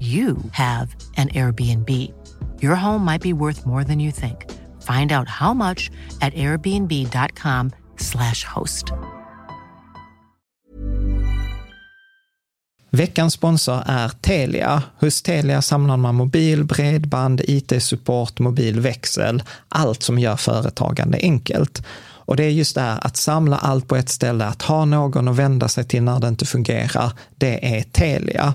you have an Airbnb. Your home might be worth more than you think. Find out how much at airbnb.com/slash host. Veckans sponsor är Telia. Hos Telia samlar man mobil, bredband, it-support, mobilväxel, allt som gör företagande enkelt. Och det är just det här att samla allt på ett ställe, att ha någon att vända sig till när det inte fungerar, det är Telia.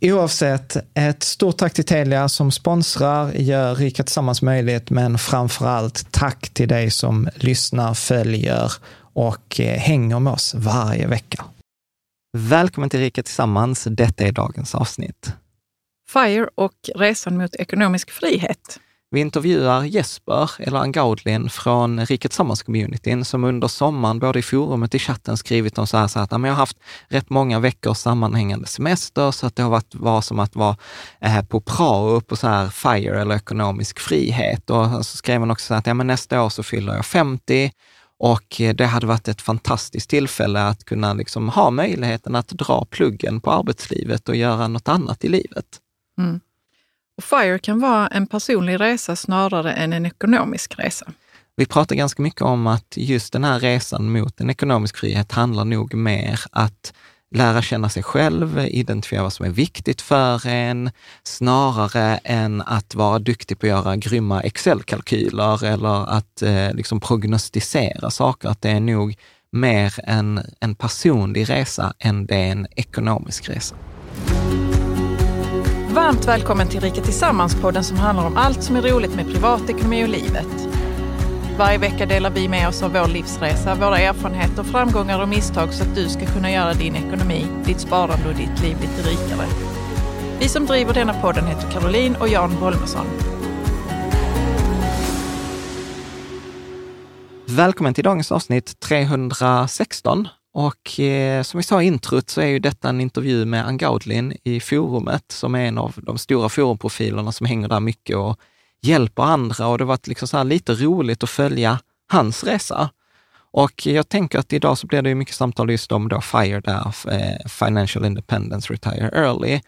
Oavsett, ett stort tack till Telia som sponsrar, gör Rika Tillsammans möjligt, men framför allt tack till dig som lyssnar, följer och eh, hänger med oss varje vecka. Välkommen till Rika Tillsammans. Detta är dagens avsnitt. FIRE och resan mot ekonomisk frihet. Vi intervjuar Jesper, eller Angaudlin, från Riket Sammans-communityn som under sommaren, både i forumet och i chatten, skrivit om så här, så att jag har haft rätt många veckors sammanhängande semester, så att det har varit var som att vara eh, på prao på så här FIRE eller ekonomisk frihet. Och så skrev han också så att ja, men nästa år så fyller jag 50 och det hade varit ett fantastiskt tillfälle att kunna liksom ha möjligheten att dra pluggen på arbetslivet och göra något annat i livet. Mm. Och FIRE kan vara en personlig resa snarare än en ekonomisk resa. Vi pratar ganska mycket om att just den här resan mot en ekonomisk frihet handlar nog mer att lära känna sig själv, identifiera vad som är viktigt för en, snarare än att vara duktig på att göra grymma Excel-kalkyler eller att eh, liksom prognostisera saker. Att det är nog mer en, en personlig resa än det är en ekonomisk resa. Varmt välkommen till Rika Tillsammans-podden som handlar om allt som är roligt med privatekonomi och livet. Varje vecka delar vi med oss av vår livsresa, våra erfarenheter, framgångar och misstag så att du ska kunna göra din ekonomi, ditt sparande och ditt liv lite rikare. Vi som driver denna podden heter Caroline och Jan Bolmesson. Välkommen till dagens avsnitt 316 och eh, som vi sa i introt så är ju detta en intervju med Angaudlin i forumet, som är en av de stora forumprofilerna som hänger där mycket och hjälper andra. Och det har varit liksom så lite roligt att följa hans resa. Och jag tänker att idag så blir det mycket samtal just om då FIRE, där, eh, Financial Independence Retire Early.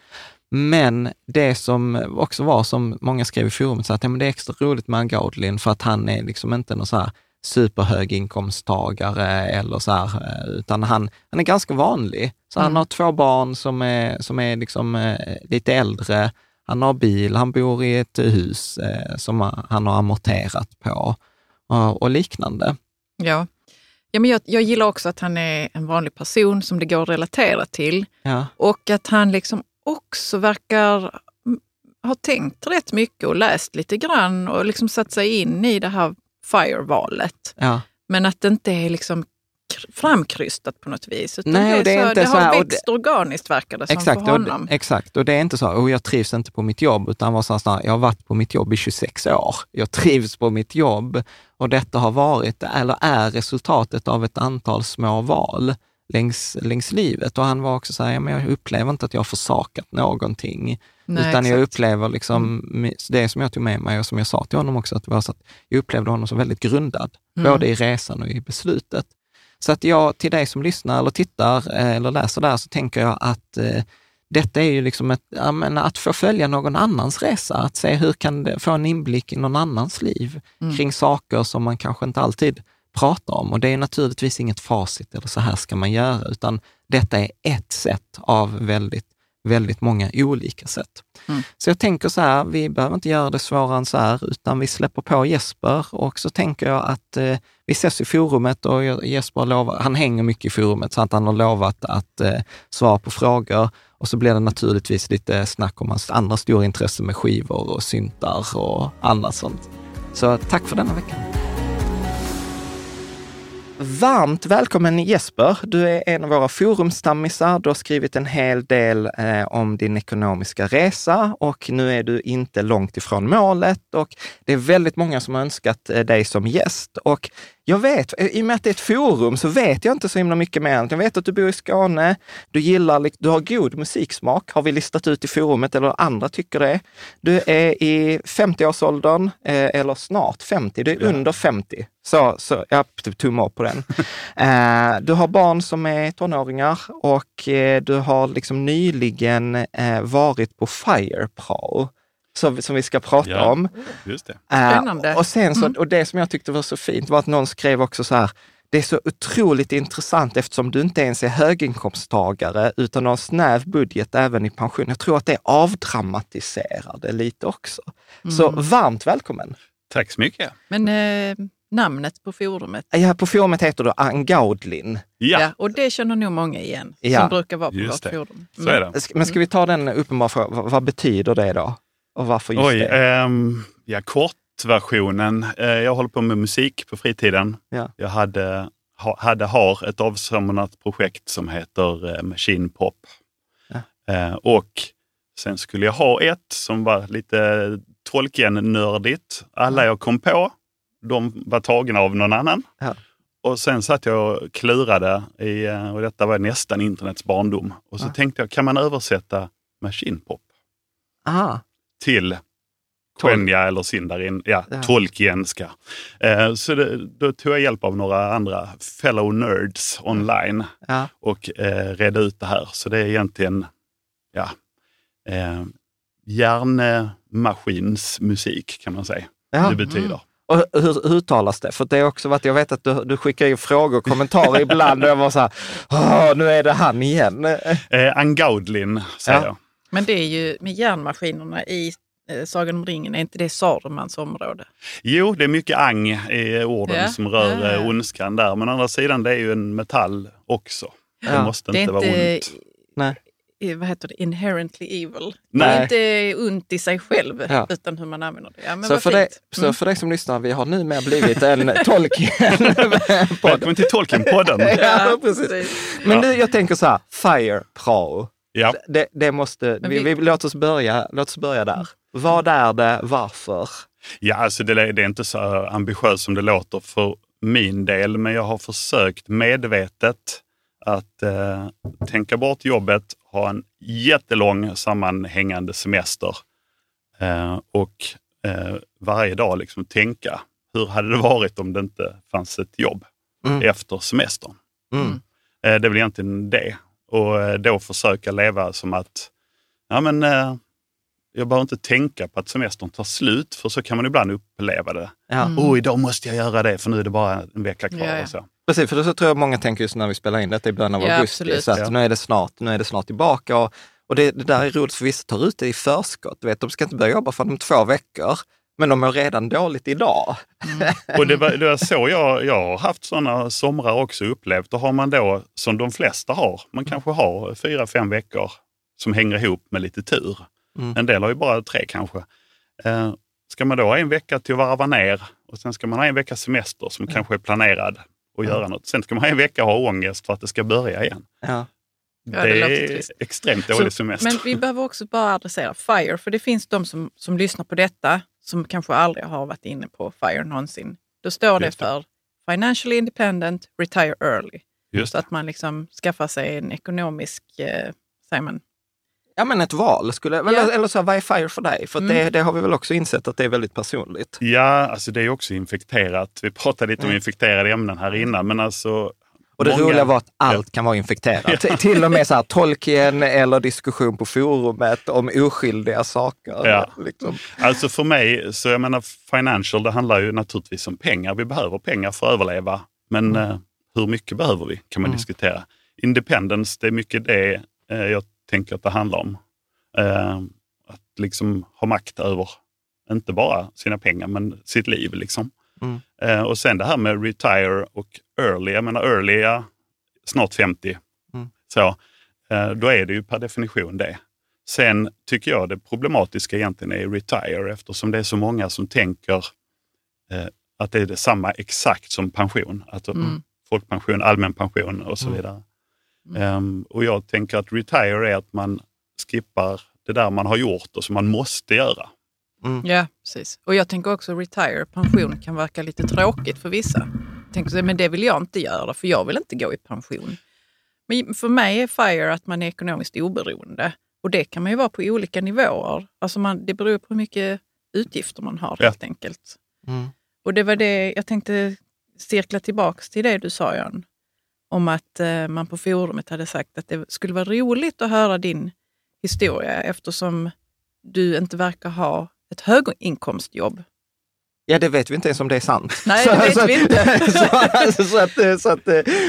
Men det som också var, som många skrev i forumet, så att ja, men det är extra roligt med Angaudlin för att han är liksom inte någon så här superhöginkomsttagare eller så här, eh, utan han, han är ganska vanlig. Så mm. han har två barn som är, som är liksom, eh, lite äldre. Han har bil, han bor i ett hus eh, som han har amorterat på och, och liknande. Ja, ja men jag, jag gillar också att han är en vanlig person som det går att relatera till. Ja. Och att han liksom också verkar ha tänkt rätt mycket och läst lite grann och liksom satt sig in i det här FIRE-valet. Ja. Men att det inte är liksom kr- framkrystat på något vis. Utan Nej, det, är det är så, inte det så har här, och växt organiskt verkar det som Exakt, för och, honom. exakt, och det är inte så, och jag trivs inte på mitt jobb, utan var så här, jag har varit på mitt jobb i 26 år. Jag trivs på mitt jobb och detta har varit, eller är resultatet av ett antal små val längs, längs livet. Och han var också så här, ja, men jag upplever inte att jag har försakat någonting, Nej, utan jag exakt. upplever liksom, det som jag tog med mig och som jag sa till honom också, att, var så att jag upplevde honom som väldigt grundad, Mm. både i resan och i beslutet. Så att jag, till dig som lyssnar eller tittar eh, eller läser där, så tänker jag att eh, detta är ju liksom ett, ja, men att få följa någon annans resa, att se hur kan det få en inblick i någon annans liv Mm. kring saker som man kanske inte alltid pratar om. Och det är naturligtvis inget facit eller så här ska man göra, utan detta är ett sätt av väldigt, väldigt många olika sätt. Mm. Så jag tänker så här, vi behöver inte göra det svårare än så här, utan vi släpper på Jesper och så tänker jag att eh, vi ses i forumet och Jesper lovar, han hänger mycket i forumet så att han har lovat att eh, svara på frågor. Och så blir det naturligtvis lite snack om hans andra stora intresse med skivor och syntar och annat sånt. Så tack för denna veckan. Varmt välkommen Jesper. Du är en av våra forumstammisar. Du har skrivit en hel del eh, om din ekonomiska resa och nu är du inte långt ifrån målet och det är väldigt många som har önskat eh, dig som gäst. Och jag vet, eh, i och med att det är ett forum så vet jag inte så himla mycket mer. Jag vet att du bor i Skåne, du gillar, du har god musiksmak, har vi listat ut i forumet eller andra tycker det. Du är i 50-årsåldern, eh, eller snart 50, du är under 50. Så, så jag tummar upp på den. Eh, du har barn som är tonåringar och eh, du har liksom nyligen eh, varit på Fire Pro, som, som vi ska prata Ja. om. Just det. Eh, Spännande. och, sen så, Mm. och det som jag tyckte var så fint var att någon skrev också så här, det är så otroligt intressant eftersom du inte ens är höginkomsttagare utan har en snäv budget även i pension. Jag tror att det avdramatiserar det lite också. Så Mm. varmt välkommen! Tack så mycket. Men eh, namnet på forumet, Ja, på forumet heter du Angaudlin. Ja, ja. och det känner nog många igen Ja. som brukar vara på Just vårt det. forum. så är det. Men ska vi ta den uppenbara frågan, vad, vad betyder det då? Och varför just Oj, det? ehm, ja, kortversionen. Eh, jag håller på med musik på fritiden. Ja. Jag hade, ha, hade har ett avsomnat projekt som heter eh, Machine Pop. Ja. Eh, och sen skulle jag ha ett som var lite Tolkien-nördigt. Alla jag kom på, de var tagna av någon annan. Ja. Och sen satt jag och klurade, i, eh, och detta var nästan internets barndom. Och så Ja. tänkte jag, kan man översätta Machine Pop Aha, till Quenya eller Sindarin, ja, Ja. tolkienska. Eh, så det, då tog jag hjälp av några andra fellow nerds online ja. och eh, redde ut det här. Så det är egentligen ja, eh, hjärnmaskinsmusik kan man säga. ja. Det betyder. Och hur, hur uttalas det? För det är också varit, jag vet att du, du skickar in frågor och kommentarer ibland och jag var så här, "Åh, nu är det han igen. Eh, Angaudlin säger Ja. jag. Men det är ju med järnmaskinerna i eh, Sagan om ringen, är inte det Sarumans område? Jo, det är mycket ang i orden Ja. som rör Ja, eh, ondskan där. Men å andra sidan, det är ju en metall också. Det Ja. måste Det inte vara ont. Nej. vad heter det, inherently evil. Nej. Det är inte ont i sig själv, Ja. utan hur man använder det. Ja, men Så för, dig, fint. så Mm. för dig som lyssnar, vi har numera blivit en Tolkien. Välkommen till Tolkien-podden. ja, precis. Men nu, jag tänker så här, Fire Pro. Ja. Det, det måste, vi, vi- vi, låt, oss börja, låt oss börja där. Vad är det, varför? Ja, alltså det, det är inte så ambitiöst som det låter för min del, men jag har försökt medvetet att eh, tänka bort jobbet, ha en jättelång sammanhängande semester eh, och eh, varje dag liksom tänka, hur hade det varit om det inte fanns ett jobb Mm. efter semestern? Mm. Eh, det är väl egentligen det. Och eh, då försöka leva som att, ja men eh, jag behöver inte tänka på att semestern tar slut, för så kan man ibland uppleva det. Ja. Mm. Oh, idag måste jag göra det, för nu är det bara en vecka kvar. Ja, ja. Och så. Precis, för så tror jag många tänker just när vi spelar in detta i början av Ja, augusti, absolut. så att Ja. nu, är det snart, nu är det snart tillbaka. Och, Och det, det där är roligt för vissa tar ut det i förskott. Du vet, de ska inte börja jobba förrän om två veckor, men de mår redan dåligt idag. Och det var, det var så jag, jag har haft sådana somrar också upplevt. Och har man då, som de flesta har, man kanske har fyra, fem veckor som hänger ihop med lite tur. Mm. En del har ju bara tre kanske. Eh, ska man då ha en vecka till att varva ner och sen ska man ha en veckas semester som kanske är planerad och göra något. Sen ska man ha en vecka ha ångest för att det ska börja igen. Ja. Ja, det, det är extremt dålig Så- semester. Men vi behöver också bara adressera FIRE, för det finns de som, som lyssnar på detta som kanske aldrig har varit inne på FIRE någonsin. Då står det det. för Financially Independent Retire Early. Just Så att man liksom skaffar sig en ekonomisk, eh, säger man, ja, men ett val. Skulle, Ja. eller, eller så, här, vad är FIRE för dig? För Mm. det, det har vi väl också insett att det är väldigt personligt. Ja, alltså det är också infekterat. Vi pratade lite om infekterade ämnen här innan, men alltså... Och det många- roliga var att allt kan vara infekterat. T- Till och med så här, Tolkien eller diskussion på forumet om oskyldiga saker. Ja. Liksom. Alltså för mig, så jag menar financial, det handlar ju naturligtvis om pengar. Vi behöver pengar för att överleva. Men Mm. eh, hur mycket behöver vi kan man diskutera. Independence, det är mycket det eh, jag tänker att det handlar om. Eh, att liksom ha makt över, inte bara sina pengar, men sitt liv. Liksom. Mm. Eh, och sen det här med retire och early. Jag menar early, ja, snart 50. Mm. Så, eh, då är det ju per definition det. Sen tycker jag det problematiska egentligen är retire eftersom det är så många som tänker eh, att det är detsamma exakt som pension. Alltså Mm. folkpension, allmän pension och så Mm. vidare. Ehm, och jag tänker att retire är att man skippar det där man har gjort och som man måste göra. Ja, precis. Och jag tänker också retire, pension kan verka lite tråkigt för vissa. Tänker så, men det vill jag inte göra för jag vill inte gå i pension. Men för mig är FIRE att man är ekonomiskt oberoende. Och det kan man ju vara på olika nivåer. Alltså man, det beror på hur mycket utgifter man har Ja. helt enkelt. Mm. Och det var det jag tänkte cirkla tillbaks till det du sa Jan. Om att eh, man på forumet hade sagt att det skulle vara roligt att höra din historia eftersom du inte verkar ha ett höginkomstjobb. Ja, det vet vi inte ens om det är sant. Nej, det vet så, vi inte. så, så att, så att,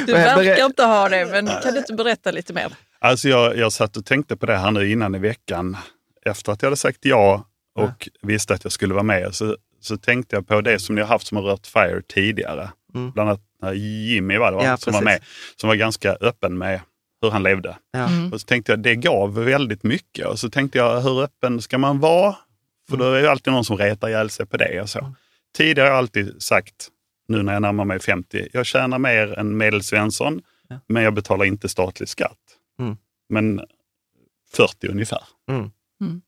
Du verkar inte ha det, men kan du inte berätta lite mer? Alltså jag, jag satt och tänkte på det här nu innan i veckan. Efter att jag hade sagt ja och visste att jag skulle vara med så, så tänkte jag på det som ni har haft som har rört FIRE tidigare. Mm. Bland annat Jimmy var det? Ja, som var med, som var ganska öppen med hur han levde. Ja. Mm. Och så tänkte jag det gav väldigt mycket. Och så tänkte jag hur öppen ska man vara? För då är det alltid någon som retar ihjäl sig på det. Och så. Tidigare har jag alltid sagt, nu när jag närmar mig 50, jag tjänar mer än medelsvensson, Ja. men jag betalar inte statlig skatt. Mm. Men 40 ungefär. Mm. Mm.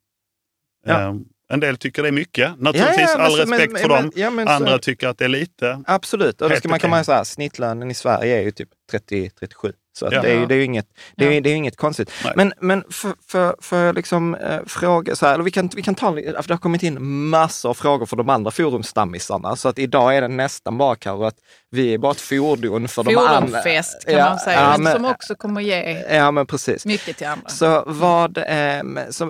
Ja. Eh, en del tycker det är mycket. Naturligtvis, Ja, ja, all men- respekt men- för men- dem. ja, men så- Andra tycker att det är lite. Absolut, och då ska man komma ihåg så här, snittlönen i Sverige är ju typ 30-37. Så att Ja. det, är, ju- det är ju inget, det är, Ja. det är inget konstigt. Nej. Men, men för, för, för liksom, eh, fråga så här, eller vi kan, vi kan ta, för det har kommit in massor av frågor från de andra forumstammisarna. Så att idag är det nästan bara kanske att vi är bara ett fordon för de andra. Forumfest kan Ja, man säga, ja, men, men- som också kommer ge Ja, men precis. mycket till andra. Så vad, eh,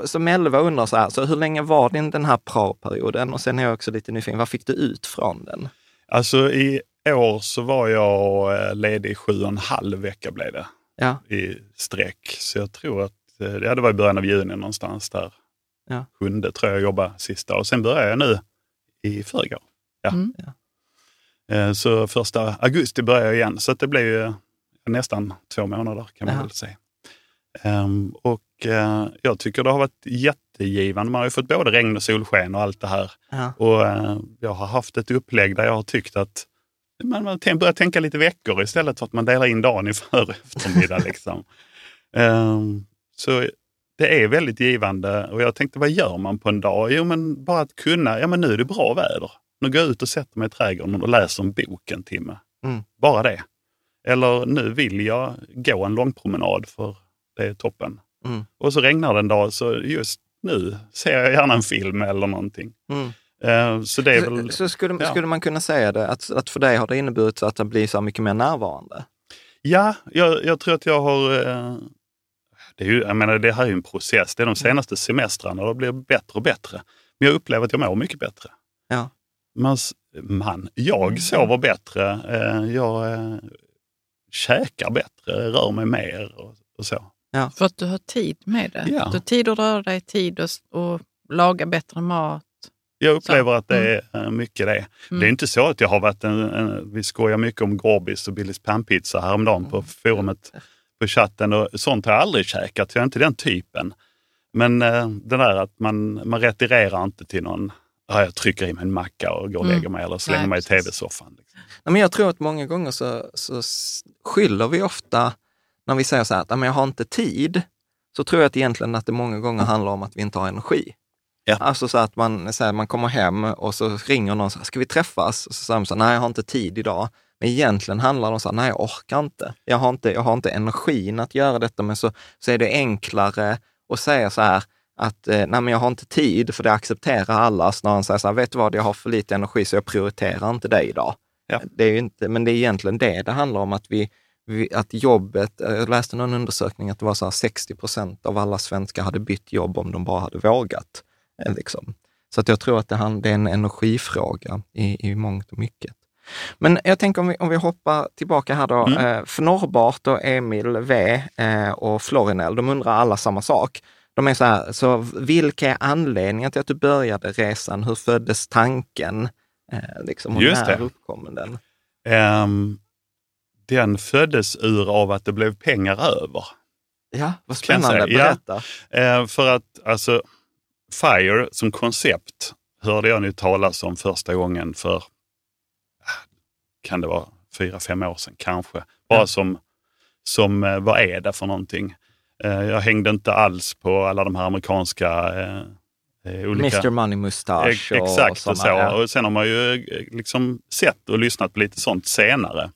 så Melva undrar så här, så hur länge var din den här praoperioden? Och sen är jag också lite nyfiken, vad fick du ut från den? Alltså i år så var jag eh, ledig sju och en halv vecka blev det. Ja, i sträck. Så jag tror att eh, ja, det var i början av juni någonstans där. Ja. Sjunde tror jag jobbade sista och sen började jag nu i förrgår. Ja. Mm. Eh, Så första augusti började jag igen. Så att det blev ju nästan två månader kan man Ja. väl säga. Ehm, och eh, jag tycker det har varit jättegivande. Man har ju fått både regn och solsken och allt det här. ja, Och eh, jag har haft ett upplägg där jag har tyckt att man börjar tänka lite veckor istället för att man delar in dagen i för eftermiddag. liksom. Ehm, så det är väldigt givande och jag tänkte vad gör man på en dag? Jo men bara att kunna, ja men nu är det bra väder. Nu går jag ut och sätter mig i trädgården och läser en bok en timme. Mm. Bara det. Eller nu vill jag gå en lång promenad för det är toppen. Mm. Och så regnar det en dag så just nu ser jag gärna en film eller någonting. mm. Eh, Så det är väl... Så, så skulle, ja. skulle man kunna säga det, att, att för dig har det inneburit att det blir så mycket mer närvarande? Ja, jag, jag tror att jag har... eh, Det, är ju, jag menar, det här är ju en process. Det är de senaste semestrarna och det blir bättre och bättre. Men jag upplever att jag mår mycket bättre. Ja. Man, man jag sover bättre. eh, Jag käkar bättre, rör mig mer och, och så. För att du har tid med det. Ja. Du har tid att röra dig, tid att och laga bättre mat. Jag upplever Så. att det är eh, mycket det. Mm. Det är inte så att jag har varit en, en vi skojar mycket om Gorbis och Billys pannpizza häromdagen på forumet på chatten och sånt har jag aldrig käkat. Jag är inte den typen. Men eh, det där att man, man retirerar inte till någon, ja, jag trycker i mig en macka och går och Mm. lägger mig eller slänger Nej, mig i tv-soffan. Liksom. Nej, men jag tror att många gånger så, så skyller vi ofta, när vi säger så här att "Ja, men jag har inte tid, så tror jag att egentligen att det många gånger handlar om att vi inte har energi. Ja. Alltså så att man, så här, man kommer hem och så ringer någon ska vi träffas? Och så säger man så här, nej jag har inte tid idag. Men egentligen handlar det om så här, nej jag orkar inte. Jag har inte, jag har inte energin att göra detta, men så, så är det enklare att säga så här, att eh, nej men jag har inte tid, för det accepterar alla, snarare än säga så här, vet du vad, jag har för lite energi så jag prioriterar inte dig idag. Ja. Det är inte, men det är egentligen det det handlar om, att, vi, vi, att jobbet, eh, jag läste någon undersökning att det var så här 60 procent av alla svenskar hade bytt jobb om de bara hade vågat. Eh, Liksom. Så att jag tror att det, är en energifråga i, i mångt och mycket. Men jag tänker om vi, om vi hoppar tillbaka här då. Mm. Eh, för Norrbart och Emil V eh, och Florinel, de undrar alla samma sak. De är så här, så vilka är anledningen till att du började resan? Hur föddes tanken? Liksom, och Just när det. uppkom den? Ehm, den föddes ur av att det blev pengar över. Ja, vad spännande. ja. Berätta. Eh, för att alltså, FIRE som koncept hörde jag nu talas om första gången för, ah, kan det vara fyra, fem år sedan kanske. Bara Ja. som, som eh, vad är det för någonting? Eh, jag hängde inte alls på alla de här amerikanska eh, olika... Mr Money Mustache Ex- Exakt och så. ja. Och sen har man ju liksom sett och lyssnat på lite sånt senare.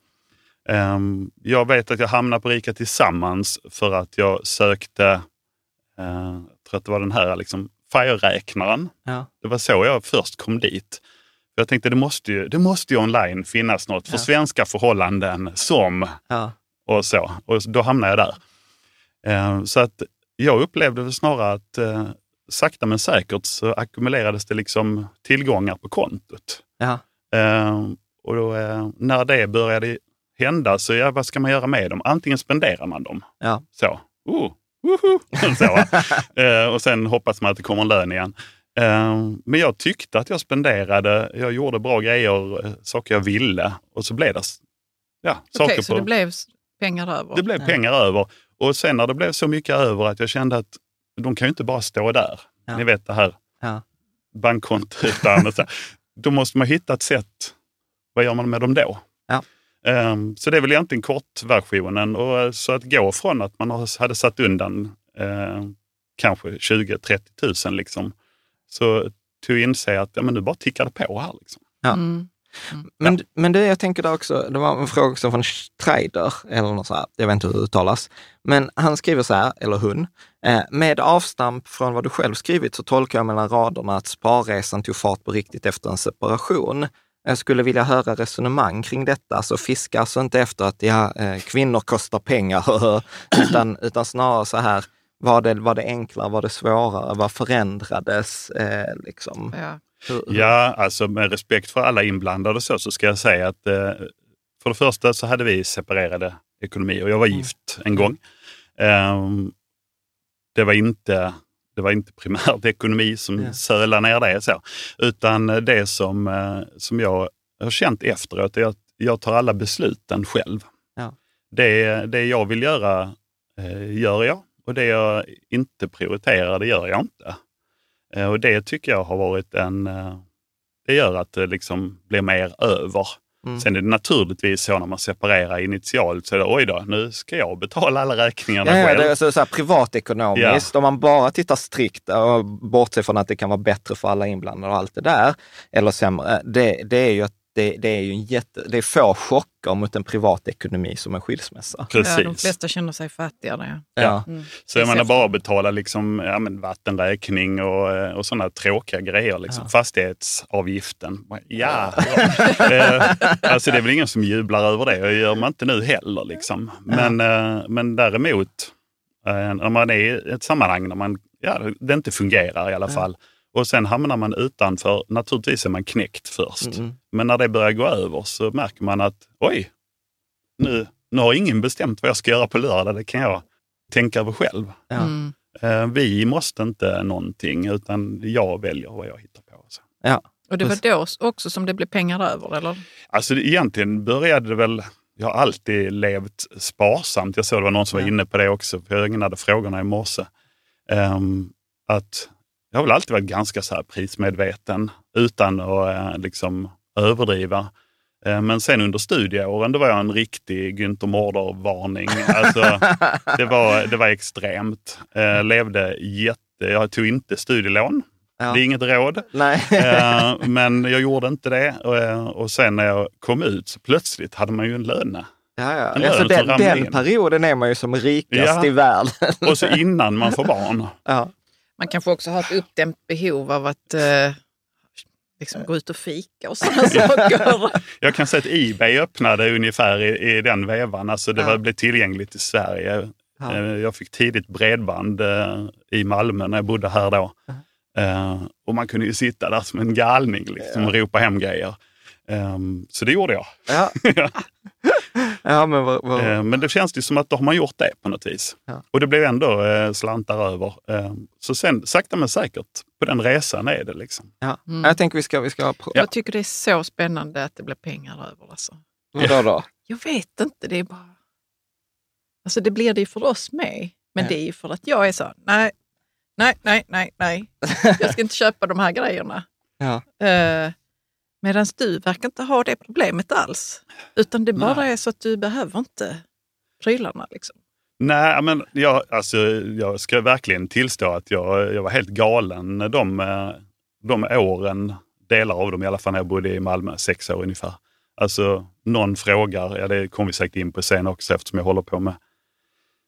Ehm, jag vet att jag hamnade på Rika Tillsammans för att jag sökte, jag tror att det var den här liksom, FIRE-räknaren. Ja. Det var så jag först kom dit. Jag tänkte det måste ju, det måste ju online finnas något för Ja. svenska förhållanden som Ja. och så. Och då hamnade jag där. Eh, så att jag upplevde snarare att eh, sakta men säkert så ackumulerades det liksom tillgångar på kontot. Eh, och då, eh, när det började hända så ja, vad ska man göra med dem? Antingen spenderar man dem. Så. Oh! så eh, och sen hoppas man att det kommer en lön igen. Eh, men jag tyckte att jag spenderade, jag gjorde bra grejer, eh, saker jag ville och så blev det ja, saker så på... det blev pengar över? Det blev pengar över. Och sen när det blev så mycket över att jag kände att de kan ju inte bara stå där. Ja. Ni vet det här Ja. så. Då måste man hitta ett sätt. Vad gör man med dem då? Ja. Ehm, så det är väl egentligen kortversionen. Och eh, så att gå från att man hade satt undan eh, kanske 20-30 tusen liksom, så till att inse att ja, men nu bara tickar det på här. Liksom. Ja. Mm. Men, men det jag tänker där också, det var en fråga också från Streider, eller något så här, jag vet inte hur det uttalas. Men han skriver så här, eller hon, eh, med avstamp från vad du själv skrivit så tolkar jag mellan raderna att sparresan tog fart på riktigt efter en separation. Jag skulle vilja höra resonemang kring detta, så fiska alltså inte efter att ja, eh, kvinnor kostar pengar, utan, utan snarare så här, var det, var det enklare, var det svårare, vad förändrades? Eh, liksom? Ja. Ja, alltså med respekt för alla inblandade så, så ska jag säga att eh, för det första så hade vi separerade ekonomi och jag var gift en gång. Ehm, det, var inte, det var inte primärt ekonomi som Ja. sölade ner det, så, utan det som, eh, som jag har känt efteråt är att jag tar alla besluten själv. Ja. Det, det jag vill göra eh, gör jag och det jag inte prioriterar det gör jag inte. Eh, Och det tycker jag har varit en... eh, Det gör att det liksom blir mer över. Mm. Sen är det naturligtvis så när man separerar initialt så är det oj då, nu ska jag betala alla räkningarna Ja, ja, själv. det är så, så här, privatekonomiskt, om man bara tittar strikt och bortser från att det kan vara bättre för alla inblandade och allt det där, eller sämre, det, det är ju att det, det är ju en jätte, det är få chocker mot en privatekonomi som en skilsmässa. Precis. Ja, de flesta känner sig fattigare. Ja. Mm. Så jag menar så. bara betala liksom, ja, men vattenräkning och, eh, och sådana tråkiga grejer. Liksom. Fastighetsavgiften. Ja, eh, alltså det är väl ingen som jublar över det och gör man inte nu heller. Liksom. Men, eh, men däremot, när man är i ett sammanhang där man, ja, det inte fungerar i alla fall. Och sen hamnar man utanför, naturligtvis är man knäckt först. Mm. Men när det börjar gå över så märker man att oj, nu, nu har ingen bestämt vad jag ska göra på lördag. Det kan jag tänka över själv. Ja. Mm. Eh, vi måste inte någonting, utan jag väljer vad jag hittar på. Så. Ja. Och det var då också som det blev pengar över, eller? Alltså det, egentligen började det väl, jag har alltid levt sparsamt. Jag såg det var någon som var inne på det också, för jag ägnade frågorna i morse. Ehm, att jag har väl alltid varit ganska så här prismedveten utan att eh, liksom överdriva. Eh, Men sen under studieåren, då var jag en riktig Günther Mårder-varning. Alltså, det, var, det var extremt. Eh, levde jätte... Jag tog inte studielån. Ja. Det är inget råd. Eh, men jag gjorde inte det. Och, eh, och sen när jag kom ut så plötsligt hade man ju en lön. Ja, ja. En Alltså den, den perioden är man ju som rikast Ja. i världen. Och så innan man får barn. Ja. Man kanske också har ett uppdämt behov av att eh, liksom gå ut och fika och sådana saker. Jag kan säga att Ebay öppnade ungefär i, i den vevan. Alltså det Ja. var, blev tillgängligt i Sverige. Ja. Eh, Jag fick tidigt bredband eh, i Malmö när jag bodde här då. Eh, Och man kunde ju sitta där som en galning liksom, och ropa hem grejer. Ehm, Så det gjorde jag. Ja. ja, men vad, vad, Eh, Men det känns ju som att då har man gjort det på något vis. Ja. Och det blev ändå eh, slantar över. Eh, Så sen sakta men säkert på den resan är det. liksom. ja. Mm. Jag tänker vi ska, vi ska pr- Jag tycker det är så spännande att det blir pengar över. Alltså. Vadå då? Jag vet inte, det är bara... Alltså det blir det ju för oss med. Men Ja. det är ju för att jag är så, nej, nej, nej, nej, nej. Jag ska inte köpa de här grejerna. Ja. Eh, Medan du verkar inte ha det problemet alls. Utan det bara Nej. är så att du behöver inte prylarna. Liksom. Nej, men jag, alltså, jag ska verkligen tillstå att jag, jag var helt galen de, de åren, delar av dem i alla fall när jag bodde i Malmö, sex år ungefär. Alltså någon frågar, ja det kommer vi säkert in på sen också eftersom jag håller på med,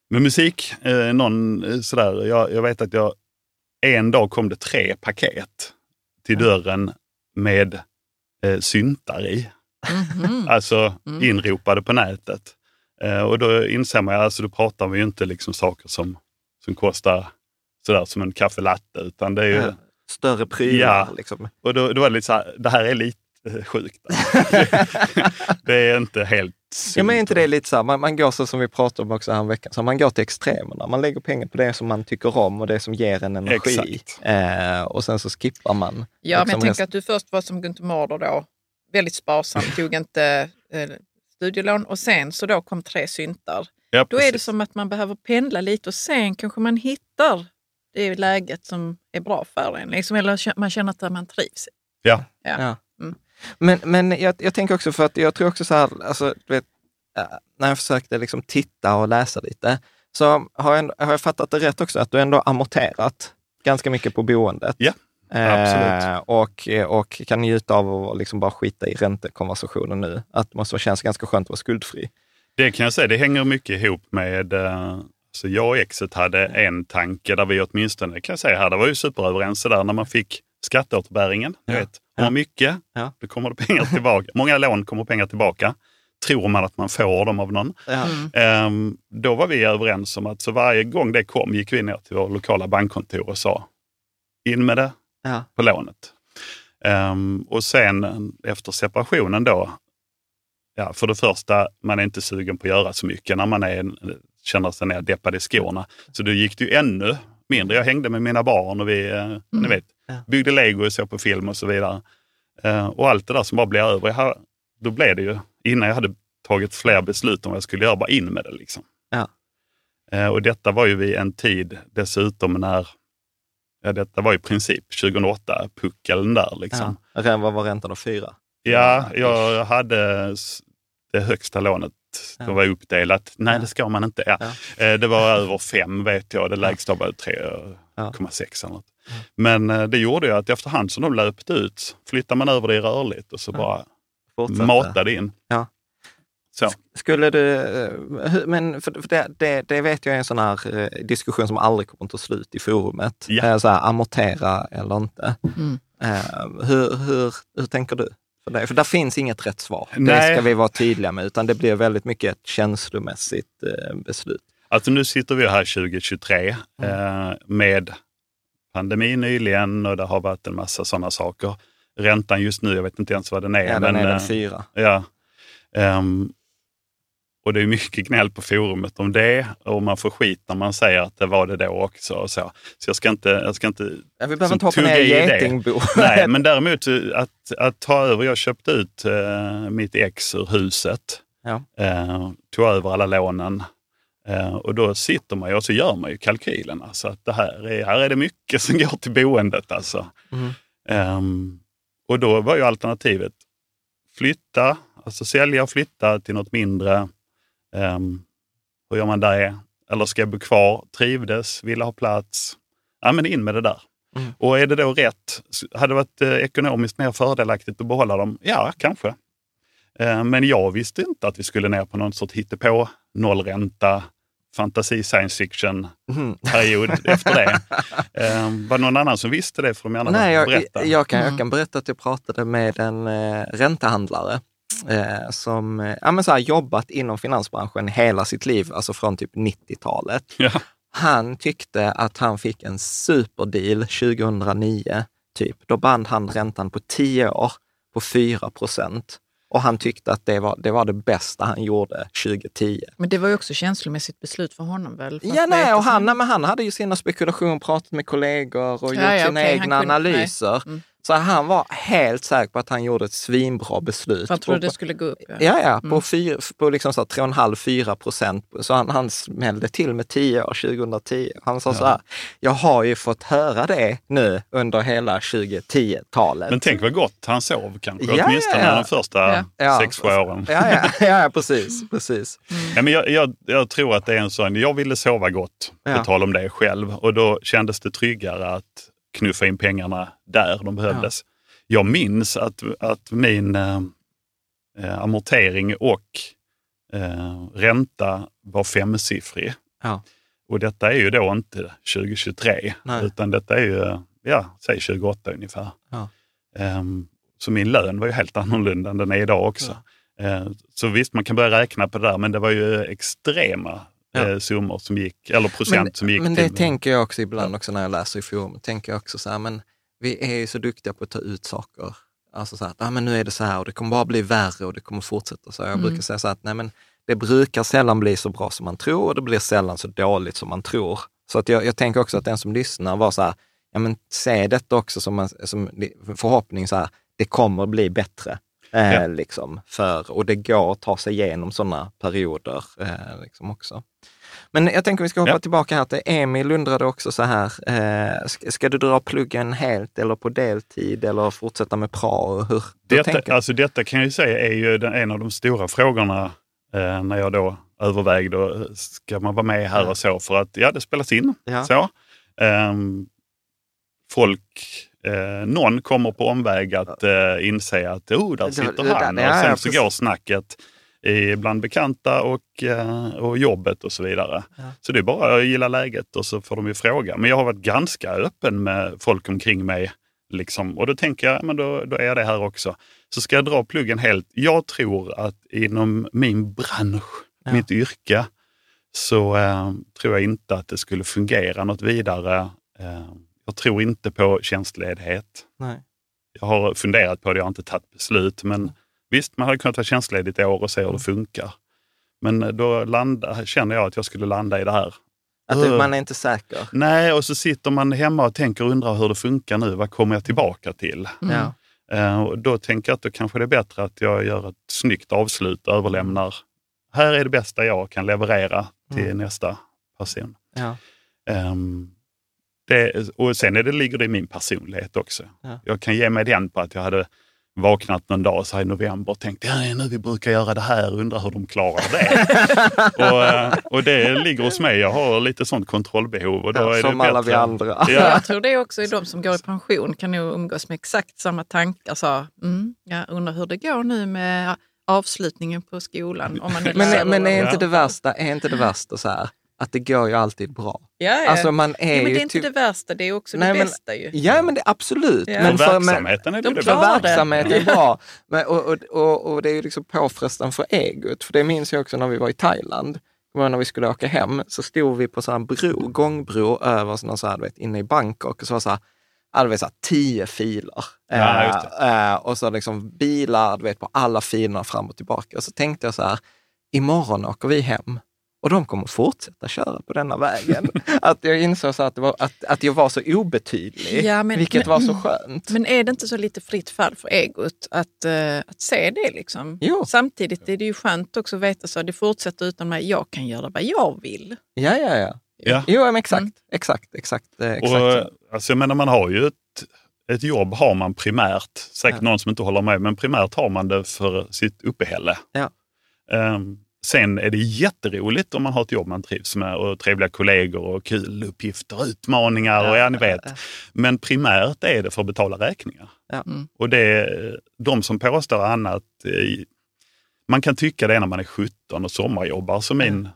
med musik. Eh, någon eh, sådär, jag, jag vet att jag, en dag kom det tre paket till dörren med eh, syntar i. Mhm. Alltså Mm. inropade på nätet. Eh, och då inser man, alltså då pratar vi ju inte liksom saker som, som kostar sådär som en kaffelatte, utan det är ju, Ja. Större prylar Ja. liksom. och då, då var det lite så här, det här är lite eh, sjukt. det är inte helt. Ja, men är inte det lite så här, man, man går så som vi pratade om också här veckan, så man går till extremerna. Man lägger pengar på det som man tycker om och det som ger en energi. Exakt. Eh, och sen så skippar man. Ja, men liksom jag tänker resten. att du först var som Günther Mårder då, väldigt sparsam, tog inte eh, studielån och sen så då kom tre syntar. Ja, Då är det som att man behöver pendla lite och sen kanske man hittar det läget som är bra för en. Liksom, eller man känner att man trivs. Ja. Ja. Ja. Men, men jag, jag tänker också för att jag tror också så här, alltså, vet, eh, när jag försökte liksom titta och läsa lite, så har jag, har jag fattat det rätt också, att du ändå amorterat ganska mycket på boendet. Ja, absolut. och, och kan njuta av att liksom bara skita i räntekonversationen nu. Att det måste kännas ganska skönt att vara skuldfri. Det kan jag säga, det hänger mycket ihop med eh, så jag och exet hade en tanke där vi åtminstone, kan jag säga här, det var ju superöverens där när man fick skatteåterbäringen. Ja. vet, har man mycket, Ja. då kommer det pengar tillbaka. Många lån kommer pengar tillbaka. Tror man att man får dem av någon. Ja. Mm. Ehm, då var vi överens om att så varje gång det kom gick vi ner till vår lokala bankkontor och sa in med det Ja. på lånet. Ehm, och sen efter separationen då, ja, för det första, man är inte sugen på att göra så mycket när man är, känner sig ner deppad i skorna. Så då gick det ju ännu mindre. Jag hängde med mina barn och vi eh, ni vet, Ja. byggde lego och såg på film och så vidare. Eh, och allt det där som bara blir över, har- då blev det ju, innan jag hade tagit fler beslut om vad jag skulle göra, bara in med det. Liksom. Ja. Eh, och detta var ju vid en tid dessutom när, ja detta var i princip 2008, puckeln där. Liksom. Ja. Vad var räntan då? Fyra? Ja, jag hade det högsta lånet. Ja. Det var uppdelat. Nej, Ja. det ska man inte. Ja. Ja. Eh, Det var över fem vet jag. Det lägsta var 3,6 eller något. Men eh, det gjorde ju att efterhand som de löpte ut flyttade man över det i rörligt och så bara Fortsätta. matade in. Ja. Så. Skulle du, eh, men för, det, det, det vet jag är en sån här eh, diskussion som aldrig kommer att ta slut i forumet. Ja. Så här, amortera eller inte. Mm. Hur, hur, hur tänker du? För, det? för där finns inget rätt svar. Det Nej. ska vi vara tydliga med, utan det blir väldigt mycket ett känslomässigt beslut. Alltså nu sitter vi här 2023 Mm. med pandemin nyligen och det har varit en massa sådana saker. Räntan just nu, jag vet inte ens vad den är. Ja, den men, är eh, den fyra. Ja. Ehm, och det är mycket gnäll på forumet om det och man får skit när man säger att det var det då också. Och så så jag ska inte, jag ska inte Ja, vi behöver inte hoppa ner i getingbo. Nej, men däremot eh, att, att ta över. Jag köpte ut eh, mitt ex ur huset. Ja. Eh, tog över alla lånen. Eh, och då sitter man ju och så gör man ju kalkylen. Alltså att det här, är, här är det mycket som går till boendet. Alltså. Mm. Ehm, och då var ju alternativet flytta, alltså sälja och flytta till något mindre. Um, hur gör man det? Eller ska jag bo kvar? Trivdes, ville ha plats. Ja, men in med det där. Mm. Och är det då rätt? Hade det varit eh, ekonomiskt mer fördelaktigt att behålla dem? Ja, kanske. Eh, men jag visste inte att vi skulle ner på någon sorts hittepå, nollränta, fantasi science fiction Mm. period efter det. Eh, var det någon annan som visste det? Får de gärna Nej, jag, berätta. jag, kan, Mm. jag kan berätta att jag pratade med en eh, räntehandlare eh, som eh, ja, men så här, jobbat inom finansbranschen hela sitt liv, alltså från typ 90-talet. Ja. Han tyckte att han fick en superdeal 2009, typ. Då band han räntan på 10 år på 4 procent. Och han tyckte att det var, det var det bästa han gjorde 2010. Men det var ju också känslomässigt beslut för honom väl? För Ja, nej, och han, sin- nej, men han hade ju sina spekulationer, pratat med kollegor och Ja, gjort ja, sina han egna kunde- analyser. Mm. Så han var helt säker på att han gjorde ett svinbra beslut. Han trodde på, det skulle gå upp. Ja. Ja, ja, på, Mm. på liksom så här 3,5-4 procent. Så han, han smällde till med 10 år 2010. Han sa så här, jag har ju fått höra det nu under hela 2010-talet. Men tänk vad gott han sov kanske, Ja, åtminstone ja, ja. de första Ja. Ja. sex, sju åren. Ja, ja, ja, ja precis. precis. Ja, men jag, jag, jag tror att det är en sån, jag ville sova gott, Ja. på tal om det själv. Och då kändes det tryggare att knuffa in pengarna där de behövdes. Jag minns att, att min eh, eh, amortering och eh, ränta var femsiffrig. Ja. Och detta är ju då inte 2023, Nej. utan detta är ju, ja, säg 28 ungefär. Ja. Ehm, så min lön var ju helt annorlunda än den är idag också. Eh, så visst, man kan börja räkna på det där, men det var ju extrema Ja. eh, summor som gick, eller procent Men, som gick men det till... tänker jag också ibland också när jag läser i forum. Tänker jag också så här, men vi är ju så duktiga på att ta ut saker. Alltså så här, att, ah, men nu är det så här och det kommer bara bli värre och det kommer fortsätta så. Jag Mm. brukar säga så här att nej, men det brukar sällan bli så bra som man tror och det blir sällan så dåligt som man tror. Så att jag, jag tänker också att den som lyssnar var så här, ja men se detta också som en som förhoppning så här, det kommer bli bättre. Eh, Ja. liksom, för, och det går att ta sig igenom sådana perioder eh, liksom också. Men jag tänker vi ska hoppa Ja. tillbaka här till Emil undrade också så här, eh, ska, ska du dra pluggen helt eller på deltid eller fortsätta med prao? Hur, Detta, alltså detta kan jag ju säga är ju den, en av de stora frågorna eh, när jag då övervägde, eh, ska man vara med här och så? För att ja, det spelas in. Ja. Så. Ehm, folk, eh, någon kommer på omväg att eh, inse att oh, där sitter det- han. och ja, sen så går snacket i, bland bekanta och, eh, och jobbet och så vidare. Ja. Så det är bara att gilla läget och så får de ju fråga. Men jag har varit ganska öppen med folk omkring mig. Liksom. Och då tänker jag, men då, då är jag det här också. Så ska jag dra pluggen helt. Jag tror att inom min bransch, Ja. mitt yrke, så eh, tror jag inte att det skulle fungera något vidare. Eh, jag tror inte på tjänstledighet. Nej. Jag har funderat på det, jag har inte tagit beslut. Men visst, man hade kunnat vara tjänstledig ett år och se hur det funkar. Men eh, då landa, känner jag att jag skulle landa i det här. Att Uh. man är inte säker. Nej, och så sitter man hemma och tänker och undrar hur det funkar nu. Vad kommer jag tillbaka till? Mm. Och då tänker jag att då kanske det är bättre att jag gör ett snyggt avslut och överlämnar. Här är det bästa jag kan leverera till Mm. nästa person. Ja. Ehm, det, och sen är det, ligger det i min personlighet också. Ja. Jag kan ge mig den på att jag hade vaknat någon dag så här i november och tänkt ja, är nu vi brukar göra det här och undrar hur de klarar det. och, eh, och det ligger hos mig. Jag har lite sånt kontrollbehov. Och då Ja, är som det alla bättre. vi andra. Ja. Jag tror det också är de som går i pension kan nog umgås med exakt samma tankar. Så, mm, jag undrar hur det går nu med avslutningen på skolan. Om man lär- Men, men är inte det värsta, är inte det värsta så här, att det går ju alltid bra? ja, ja. Alltså man är ja, men det är inte typ- det värsta, det är också Nej, det men- bästa ju. Ja, men det, absolut. Ja. Men För verksamheten är det de det bästa. det. verksamhet är bra. Men, och, och, och, och det är ju liksom påfrestande för egot. För det minns jag också när vi var i Thailand. När vi skulle åka hem så stod vi på så en bro, gångbro över så här, vet, inne i Bangkok. Och så var så här, så här, tio filer. Ja, Eh, eh, och så liksom bilar du vet, på alla filerna fram och tillbaka. Och så tänkte jag så här, imorgon åker vi hem och de kommer fortsätta köra på denna vägen. att jag insåg så att, det var, att, att jag var så obetydlig, Ja, men- vilket men- var så skönt. Men är det inte så lite fritt fall för egot att, eh, att se det? Liksom? Jo. Samtidigt är det ju skönt också att veta så att det fortsätter utan mig. Jag kan göra vad jag vill. Ja, ja, ja. Ja. Jo, men exakt, Mm. exakt, exakt. eh, exakt. Och, så. alltså, jag menar, man har ju ett, ett jobb har man primärt, säkert Ja. någon som inte håller med, men primärt har man det för sitt uppehälle. Ja. Ehm, sen är det jätteroligt om man har ett jobb man trivs med och trevliga kollegor och kul uppgifter, utmaningar och ja, ni vet. Men primärt är det för att betala räkningar. Ja. Mm. Och det, de som påstår annat, eh, man kan tycka det när man är 17 och sommarjobbar som min,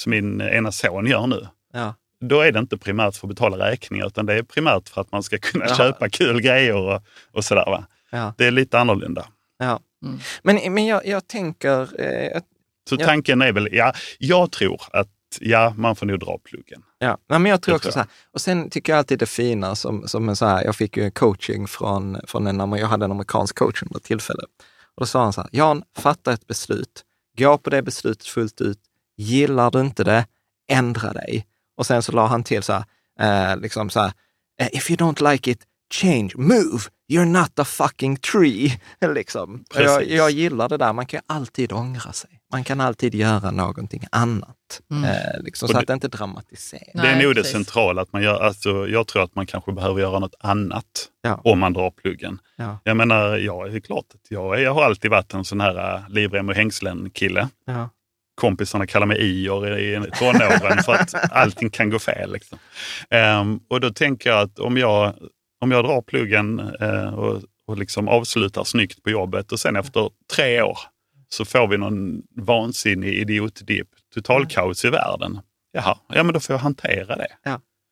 som min ena son gör nu Ja. då är det inte primärt för att betala räkningar utan det är primärt för att man ska kunna Ja. köpa kul grejer och, och sådär. Va? Ja. Det är lite annorlunda. Ja. Mm. Men, men jag, jag tänker, eh, Så Ja. tanken är väl, ja, jag tror att ja, man får nog dra pluggen. ja. Nej, men jag tror också tror så jag. här, och sen tycker jag alltid det fina som, som en så här, jag fick ju coaching från, från en, jag hade en amerikansk coach under ett tillfälle. Och då sa han så här, Jan, fatta ett beslut, gå på det beslutet fullt ut, gillar du inte det, ändra dig. Och sen så la han till så här, eh, liksom så här, eh, if you don't like it, change, move, you're not a fucking tree. liksom. Jag, jag gillar det där, man kan ju alltid ångra sig. Man kan alltid göra någonting annat. Mm. Eh, liksom, så det- att det inte dramatiseras. det är nog det centrala. Att man gör, alltså, jag tror att man kanske behöver göra något annat Ja. om man drar pluggen. Ja. Jag menar, ja, det är klart att jag, jag har alltid varit en sån här uh, livrem och hängslen-kille. Ja. kompisarna kallar mig Ior i tonåren för att allting kan gå fel. Liksom. Ehm, och då tänker jag att om jag, om jag drar pluggen eh, och, och liksom avslutar snyggt på jobbet och sen efter tre år så får vi någon vansinnig idiotdipp, totalkaos i världen. Jaha, ja men då får jag hantera det.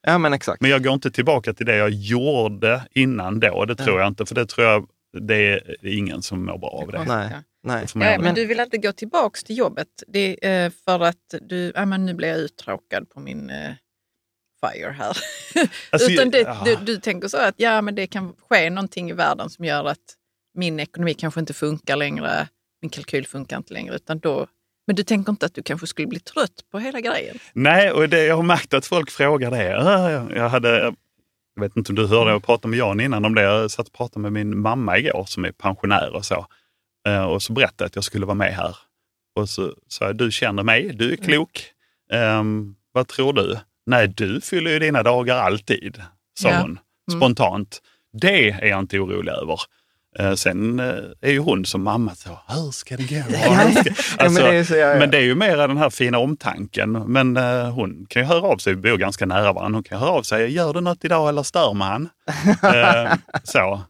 ja, men exakt. Men jag går inte tillbaka till det jag gjorde innan då. Det tror jag inte, för det tror jag det är ingen som mår bra av det. Nej, nej. Ja, men du vill inte gå tillbaks till jobbet det är, eh, för att du, ja, men nu blir jag uttråkad på min eh, fire här. Alltså, Utan det, ja. du, du tänker så att ja, men det kan ske någonting i världen som gör att min ekonomi kanske inte funkar längre, min kalkyl funkar inte längre. Utan då, men du tänker inte att du kanske skulle bli trött på hela grejen? Nej, och det, jag har märkt att folk frågar det. Ah, Jag, hade, jag vet inte om du hörde, jag pratade med Jan innan om det. Jag satt och pratade med min mamma igår som är pensionär och så. Eh, och så berättade jag att jag skulle vara med här. Och så sa jag, du känner mig, du är klok. Ehm, vad tror du? Nej, du fyller ju dina dagar alltid, sa Ja. hon spontant. Det är jag inte orolig över. Eh, sen eh, är ju hon som mamma så, hur ska det gå? Ska... Ja, men det är så, ja, ja. men det är ju mer den här fina omtanken. Men eh, hon kan ju höra av sig, vi bor ganska nära varandra. Hon kan höra av sig, gör du något idag eller stör man? så.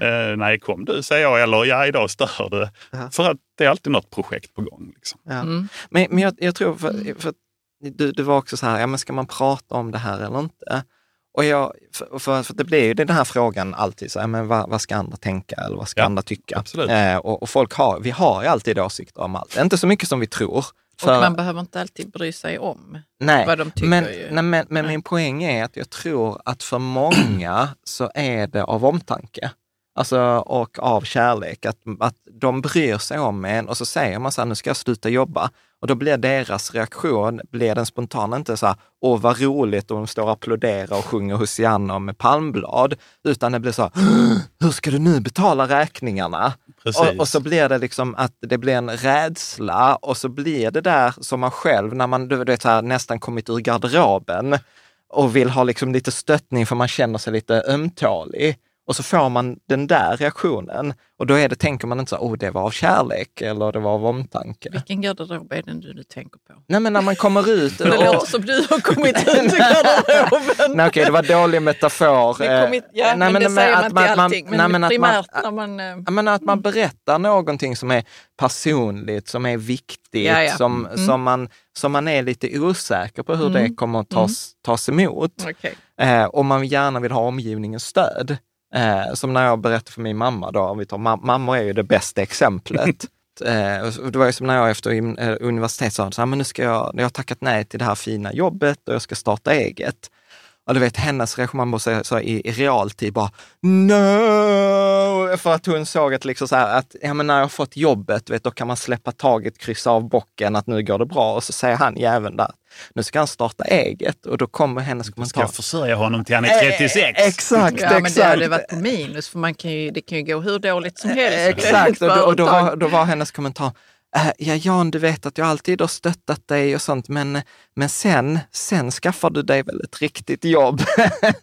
Eh, nej, kom du säger jag, eller ja, idag stör du. För att det är alltid något projekt på gång. Liksom. Ja. Mm. Men, men jag, jag tror, för, för att du, du var också så här, ja, men ska man prata om det här eller inte? Och jag, för, för, för det blir ju den här frågan alltid, så, ja, men vad, vad ska andra tänka eller vad ska Ja, andra tycka? absolut. Eh, och, och folk har, vi har ju alltid åsikter om allt, inte så mycket som vi tror. Och För- man behöver inte alltid bry sig om Nej, vad de tycker. men, ju. nej, men, men Nej. min poäng är att jag tror att för många så är det av omtanke. Alltså, och av kärlek. Att, att de bryr sig om en och så säger man så här, nu ska jag sluta jobba. Och då blir deras reaktion, blir den spontana inte så här, åh vad roligt och de står och applåderar och sjunger Hosianna med palmblad. Utan det blir så här, hur ska du nu betala räkningarna? Och, och så blir det liksom att det blir en rädsla och så blir det där som man själv, när man du vet, så här, nästan kommit ur garderoben och vill ha liksom lite stöttning för man känner sig lite ömtålig. Och så får man den där reaktionen och då är det, tänker man inte så, oh det var av kärlek eller det var av omtanke. Vilken garderob är det du, du tänker på? Nej men när man kommer ut Det låter som du har kommit ut ur garderoben. Nej okej, det var dålig metafor. Eh, kommit, ja, nej, men, det säger man att inte allting. Men, nej, men att primärt man- när man... eh, men att man berättar någonting som är personligt, som är viktigt, Ja, ja. Som, Mm. som, man, som man är lite osäker på hur Mm. det kommer att tas, tas emot. Okej. Eh, och man gärna vill ha omgivningens stöd. Eh, som när jag berättade för min mamma, då, om vi tar, ma- mamma är ju det bästa exemplet. eh, det var ju som när jag efter eh, universitet sa, så här, men nu ska jag, jag har tackat nej till det här fina jobbet och jag ska starta eget. Och du vet hennes reaktion, man måste så i, i realtid bara no! för att hon såg att, liksom så här, att ja, men när jag har fått jobbet, vet, då kan man släppa taget, kryssa av bocken, att nu går det bra. Och så säger han jäveln där, nu ska han starta eget. Och då kommer hennes Ska kommentar. jag försörja honom till han är 36? Eh, exakt, Ja, men det exakt. hade varit på minus för man kan ju, det kan ju gå hur dåligt som helst. Eh, Exakt, och, då, och då, var, då var hennes kommentar, "Äh, ja Jan, du vet att jag alltid har stöttat dig och sånt, men, men sen, sen skaffar du dig väl ett riktigt jobb.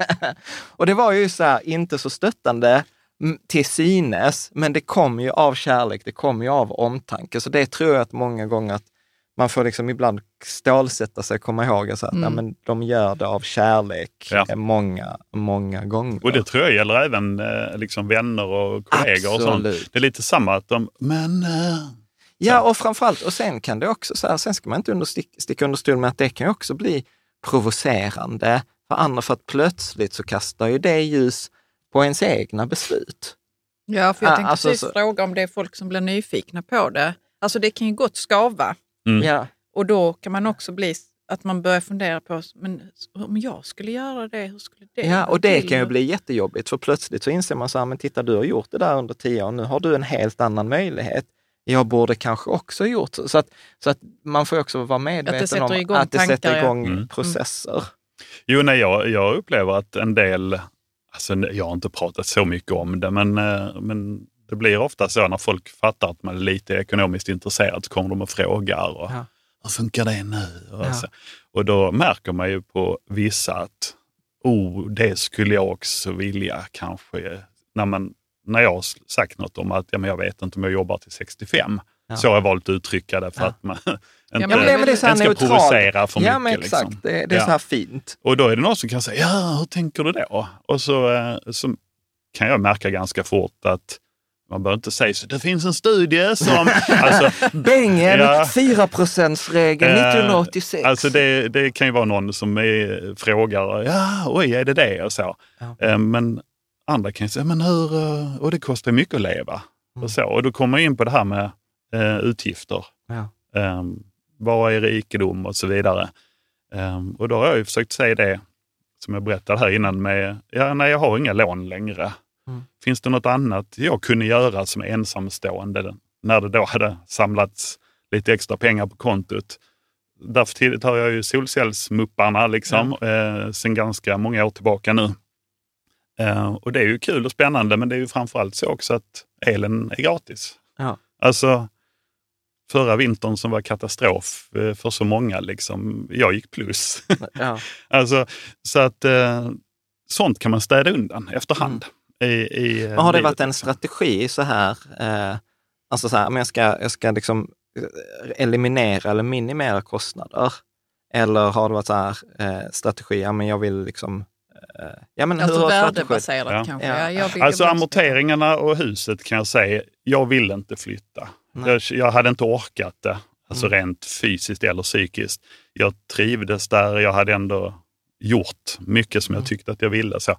och det var ju så här, inte så stöttande mm, till synes, men det kom ju av kärlek, det kom ju av omtanke. Så det tror jag att många gånger att man får liksom ibland stålsätta sig och komma ihåg så att Mm. men de gör det av kärlek Ja. eh, många, många gånger. Och det tror jag gäller även eh, liksom vänner och kollegor och sånt. Det är lite samma att de, men... eh, Ja, och framförallt, och sen kan det också, så här, sen ska man inte under, stick, sticka under stol med att det kan också bli provocerande för andra, för att plötsligt så kastar ju det ljus på ens egna beslut. Ja, för jag Ah, tänkte alltså, precis så- fråga om det är folk som blir nyfikna på det. Alltså det kan ju gott skava Mm. Ja, och då kan man också bli att man börjar fundera på, men om jag skulle göra det, hur skulle det ja, och det till? kan ju bli jättejobbigt, för plötsligt så inser man så här, men titta du har gjort det där under tio år, nu har du en helt annan möjlighet. Jag borde kanske också gjort så. Så att, så att man får också vara medveten om igång att det sätter tankar, ja. igång Mm. processer. Jo, nej, jag, jag upplever att en del, alltså, jag har inte pratat så mycket om det, men, eh, men det blir ofta så när folk fattar att man är lite ekonomiskt intresserad så kommer de och frågar. Och, Ja. Hur funkar det nu? Och, Ja. så. och då märker man ju på vissa att oh, det skulle jag också vilja kanske. När, man, när jag har sagt något om att ja, men jag vet inte om jag jobbar till 65. Ja. Så har jag valt att uttrycka det för Ja. att man inte Ja, men det, men det ska neutralt. provocera för Ja, mycket. men exakt. liksom. Det, det är Ja. så här fint. Och då är det någon som kan säga, ja hur tänker du då? Och så, eh, så kan jag märka ganska fort att man behöver inte säga så. Det finns en studie som... alltså, Bängen, Ja. 4 regeln Eh, 1986. alltså det, det kan ju vara någon som är, frågar, ja oj är det det? Och så. Ja. Eh, Men andra kan ju säga, men hur, eh, och det kostar mycket att leva. Mm. Och, så. och då kommer jag in på det här med eh, utgifter. Ja. Um, vad är rikedom och så vidare. Ehm, och då har jag ju försökt säga det som jag berättade här innan med, ja, nej jag har inga lån längre. Mm. Finns det något annat jag kunde göra som ensamstående när det då hade samlats lite extra pengar på kontot? Därför tillhör jag ju solcellsmupparna liksom, eh, sen ganska många år tillbaka nu. Eh, och det är ju kul och spännande, men det är ju framförallt så också att elen är gratis. Ja. Alltså, förra vintern som var katastrof eh, för så många, liksom, jag gick plus. ja. alltså, så att eh, sånt kan man städa undan efterhand. I, i, eh, Men har det livet, varit en liksom. strategi så här, eh, alltså så här, men jag ska, jag ska liksom eh, eliminera eller minimera kostnader? Eller har det varit så här eh, strategi, ja men jag vill liksom, eh, ja men Alltså hur värdebaserat Ja. kanske. Ja. Alltså amorteringarna och huset kan jag säga, jag vill inte flytta. Jag, jag hade inte orkat det, alltså Mm. rent fysiskt eller psykiskt. Jag trivdes där, jag hade ändå gjort mycket som jag tyckte att jag ville. Så,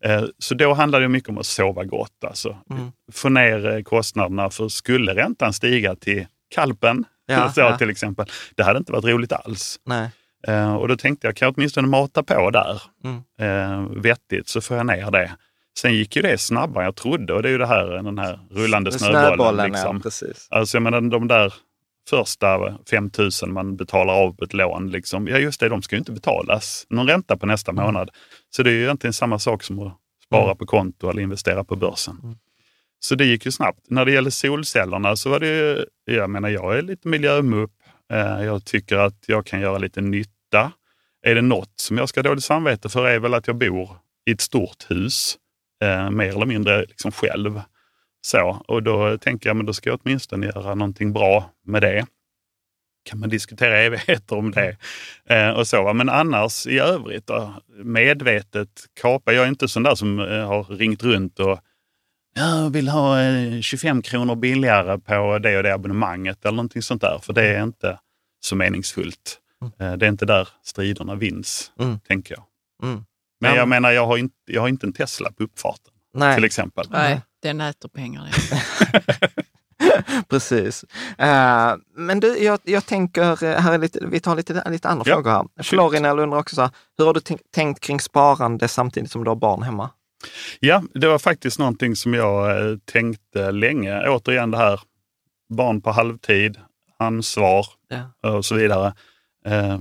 eh, så då handlade det mycket om att sova gott. Alltså. Mm. Få ner eh, kostnaderna, för skulle räntan stiga till kalpen, Ja, så ja. till exempel, det hade inte varit roligt alls. Nej. Eh, och då tänkte jag, kan jag åtminstone mata på där Mm. vettigt så får jag ner det. Sen gick ju det snabbare än jag trodde och det är ju det här, den här rullande snöbollen. liksom. ja, precis. Alltså jag menar de där första 5 000 man betalar av på ett lån, liksom, ja just det, de ska ju inte betalas någon ränta på nästa Mm. månad. Så det är ju egentligen samma sak som att spara Mm. på konto eller investera på börsen. Mm. Så det gick ju snabbt. När det gäller solcellerna så var det ju, jag menar jag är lite miljömupp. Eh, Jag tycker att jag kan göra lite nytta. Är det något som jag ska ha dåligt samvete för är väl att jag bor i ett stort hus, eh, mer eller mindre liksom själv. Så, och då tänker jag, men då ska jag åtminstone göra någonting bra med det. Kan man diskutera evigheter om det. Eh, och så, va. Men annars i övrigt, då, medvetet kapa. Jag är inte sån där som eh, har ringt runt och jag vill ha eh, 25 kronor billigare på det och det abonnemanget eller någonting sånt där. För det är inte så meningsfullt. Eh, det är inte där striderna vinns, Mm. tänker jag. Mm. Men Ja, jag men- menar, jag har, inte, jag har inte en Tesla på uppfarten Nej. till exempel. Nej, den äter pengar. det. Precis. Eh, men du, jag, jag tänker, eh, här är lite, vi tar lite, lite andra Ja, frågor här. Florinel undrar också så här, hur har du tänkt, kring sparande samtidigt som du har barn hemma? Ja, det var faktiskt någonting som jag eh, tänkte länge. Återigen det här, barn på halvtid, ansvar Ja. och så vidare. Eh,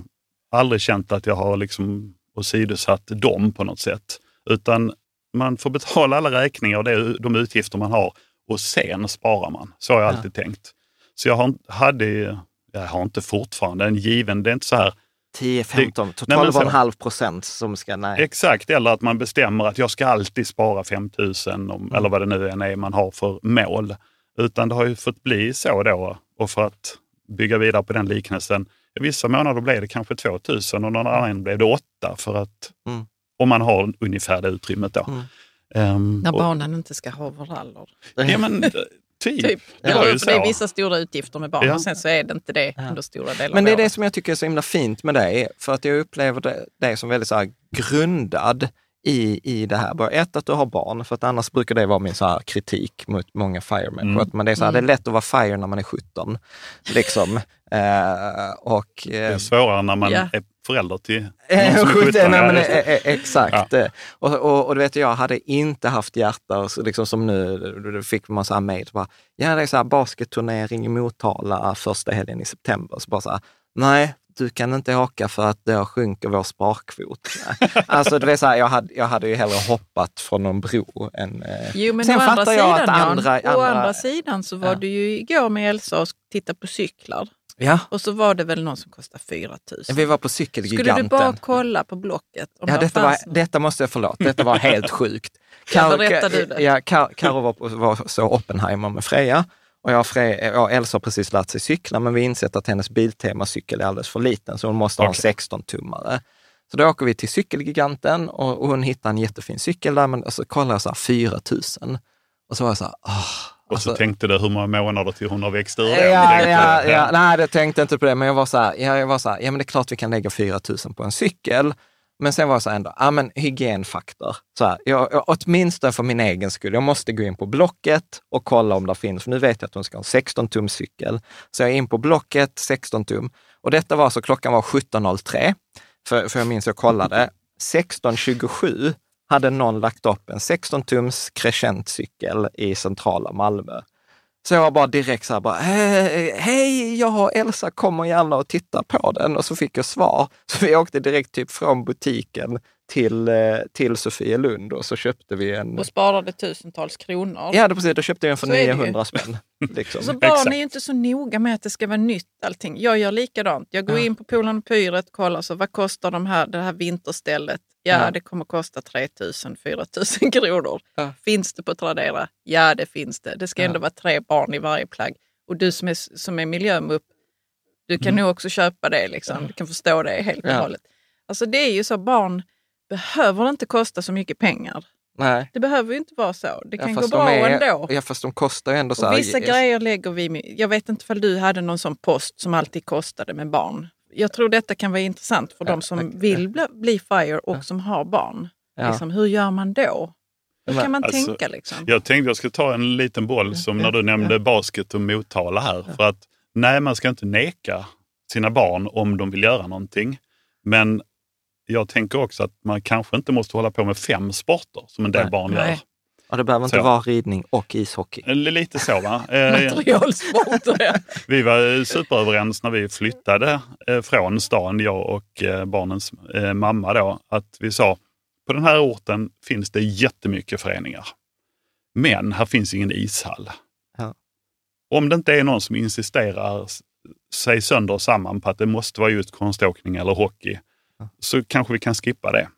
aldrig känt att jag har liksom åsidosatt dem på något sätt. Utan man får betala alla räkningar och det, de utgifter man har och sen sparar man. Så har jag Ja. alltid tänkt. Så jag har, hade, jag har inte fortfarande en given, det är inte så här 10, 15, Nej, men så- 12,5 procent som ska, nej. Exakt, eller att man bestämmer att jag ska alltid spara 5 000 Mm. om, eller vad det nu än är man har för mål. Utan det har ju fått bli så då. Och för att bygga vidare på den liknelsen, vissa månader blev det kanske 2 000 och någon annan blev det 8 för att Mm. Om man har ungefär det utrymmet då. Mm. Ehm, När och- barnen inte ska ha overaller. Ja men eh, typ. Typ. Det Ja, det är vissa stora utgifter med barn Ja. och sen så är det inte det Ja. under stora delar Men det är det som jag tycker är så himla fint med dig, för att jag upplever det, det som väldigt så här grundad i, i det här. Bara ett, att du har barn, för att annars brukar det vara min så här kritik mot många FIRE-människor. Mm. Att man det, är så här, det är lätt att vara FIRE när man är 17. Liksom. Eh, och, Det eh, är svårare när man Ja. är förälder till någon Eh, som är 17, 17. nej, Ja, men, det. eh, eh, exakt. Och, och, och du vet, jag hade inte haft hjärta, liksom som nu, då fick man så här mejl, ja det är så här basketturnering i Motala första helgen i september. Så bara så här, nej, du kan inte åka för att då sjunker vår sparkvot. alltså, du vet, så här, jag, hade, jag hade ju hellre hoppat från någon bro än... Eh, Jo, men Sen å andra fattar sidan, jag att Jan, andra- å andra- andra sidan så var Ja. du ju igår med Elsa och tittade på cyklar. Ja, Och så var det väl någon som kostade 4 000. vi var på Skulle Cykelgiganten. du bara kolla på Blocket? Om Ja, detta, var, detta måste jag förlåta. Detta var helt sjukt. Ja, berätta du det. Ja, Kar- var, så Oppenheimer med Freja och jag och, Elsa har precis lärt sig cykla, men vi har insett att hennes Biltema-cykel är alldeles för liten, så hon måste ha en Okej. 16-tummare. Så då åker vi till Cykelgiganten och, och hon hittar en jättefin cykel där, men så kollar jag så här 4 000. Och så var jag så här, åh. Och alltså- så tänkte du hur många månader till hon har växt ur det. ja, ja, ja, nej, jag tänkte inte på det, men jag var så här, ja, jag var så här, ja men det är klart vi kan lägga 4 000 på en cykel. Men sen var jag så här ändå, ja men hygienfaktor. Så här, jag, jag, åtminstone för min egen skull, jag måste gå in på Blocket och kolla om det finns, för nu vet jag att hon ska ha en 16-tums cykel. Så jag är in på Blocket, 16 tum. Och detta var så klockan var 17.03, för, för jag minns jag kollade. 16.27 hade någon lagt upp en 16-tums crescentcykel i centrala Malmö. Så jag var bara direkt så här, bara, "Eh, hej, jag och Elsa kommer gärna och tittar på den. Och så fick jag svar. Så vi åkte direkt typ från butiken till, eh, till Sofielund och så köpte vi en... Och sparade tusentals kronor. Ja, det precis, då köpte vi en för Så är det ju. 900 spänn. Liksom. Så barn är ju inte så noga med att det ska vara nytt allting. Jag gör likadant. Jag går Ja. in på Polarn och Pyret kollar så vad kostar de här, det här vinterstället. Ja, Ja. det kommer kosta 3 000, 4 000 kronor. Ja. Finns det på Tradera? Ja, det finns det. Det ska Ja. ändå vara tre barn i varje plagg. Och du som är, som är miljömupp, du kan nog också köpa det. Liksom. Du kan förstå det helt och Mm. Ja. hållet. Alltså det är ju så, barn behöver inte kosta så mycket pengar. Nej. Det behöver ju inte vara så. Det Ja, kan gå bra är, ändå. Ja, fast de kostar ju ändå så Och vissa grejer lägger vi. Jag vet inte om du hade någon sån post som alltid kostade med barn. Jag tror detta kan vara intressant för Ja, de som tack. vill bli, bli FIRE och som har barn. Ja. Liksom, hur gör man då? Hur kan man alltså, tänka? Liksom? Jag tänkte jag skulle ta en liten boll som när du nämnde basket och Motala här. För att nej, man ska inte neka sina barn om de vill göra någonting. Men jag tänker också att man kanske inte måste hålla på med fem sporter som en del Nej. barn Nej. gör. Och det behöver inte Så. vara ridning och ishockey. Eller Lite så va? Eh, Materialsporter, ja. Vi var superöverens när vi flyttade eh, från stan, jag och eh, barnens eh, mamma då, att vi sa på den här orten finns det jättemycket föreningar. Men här finns ingen ishall. Ja. Om det inte är någon som insisterar sig sönder och samman på att det måste vara just konståkning eller hockey, så kanske vi kan skippa det.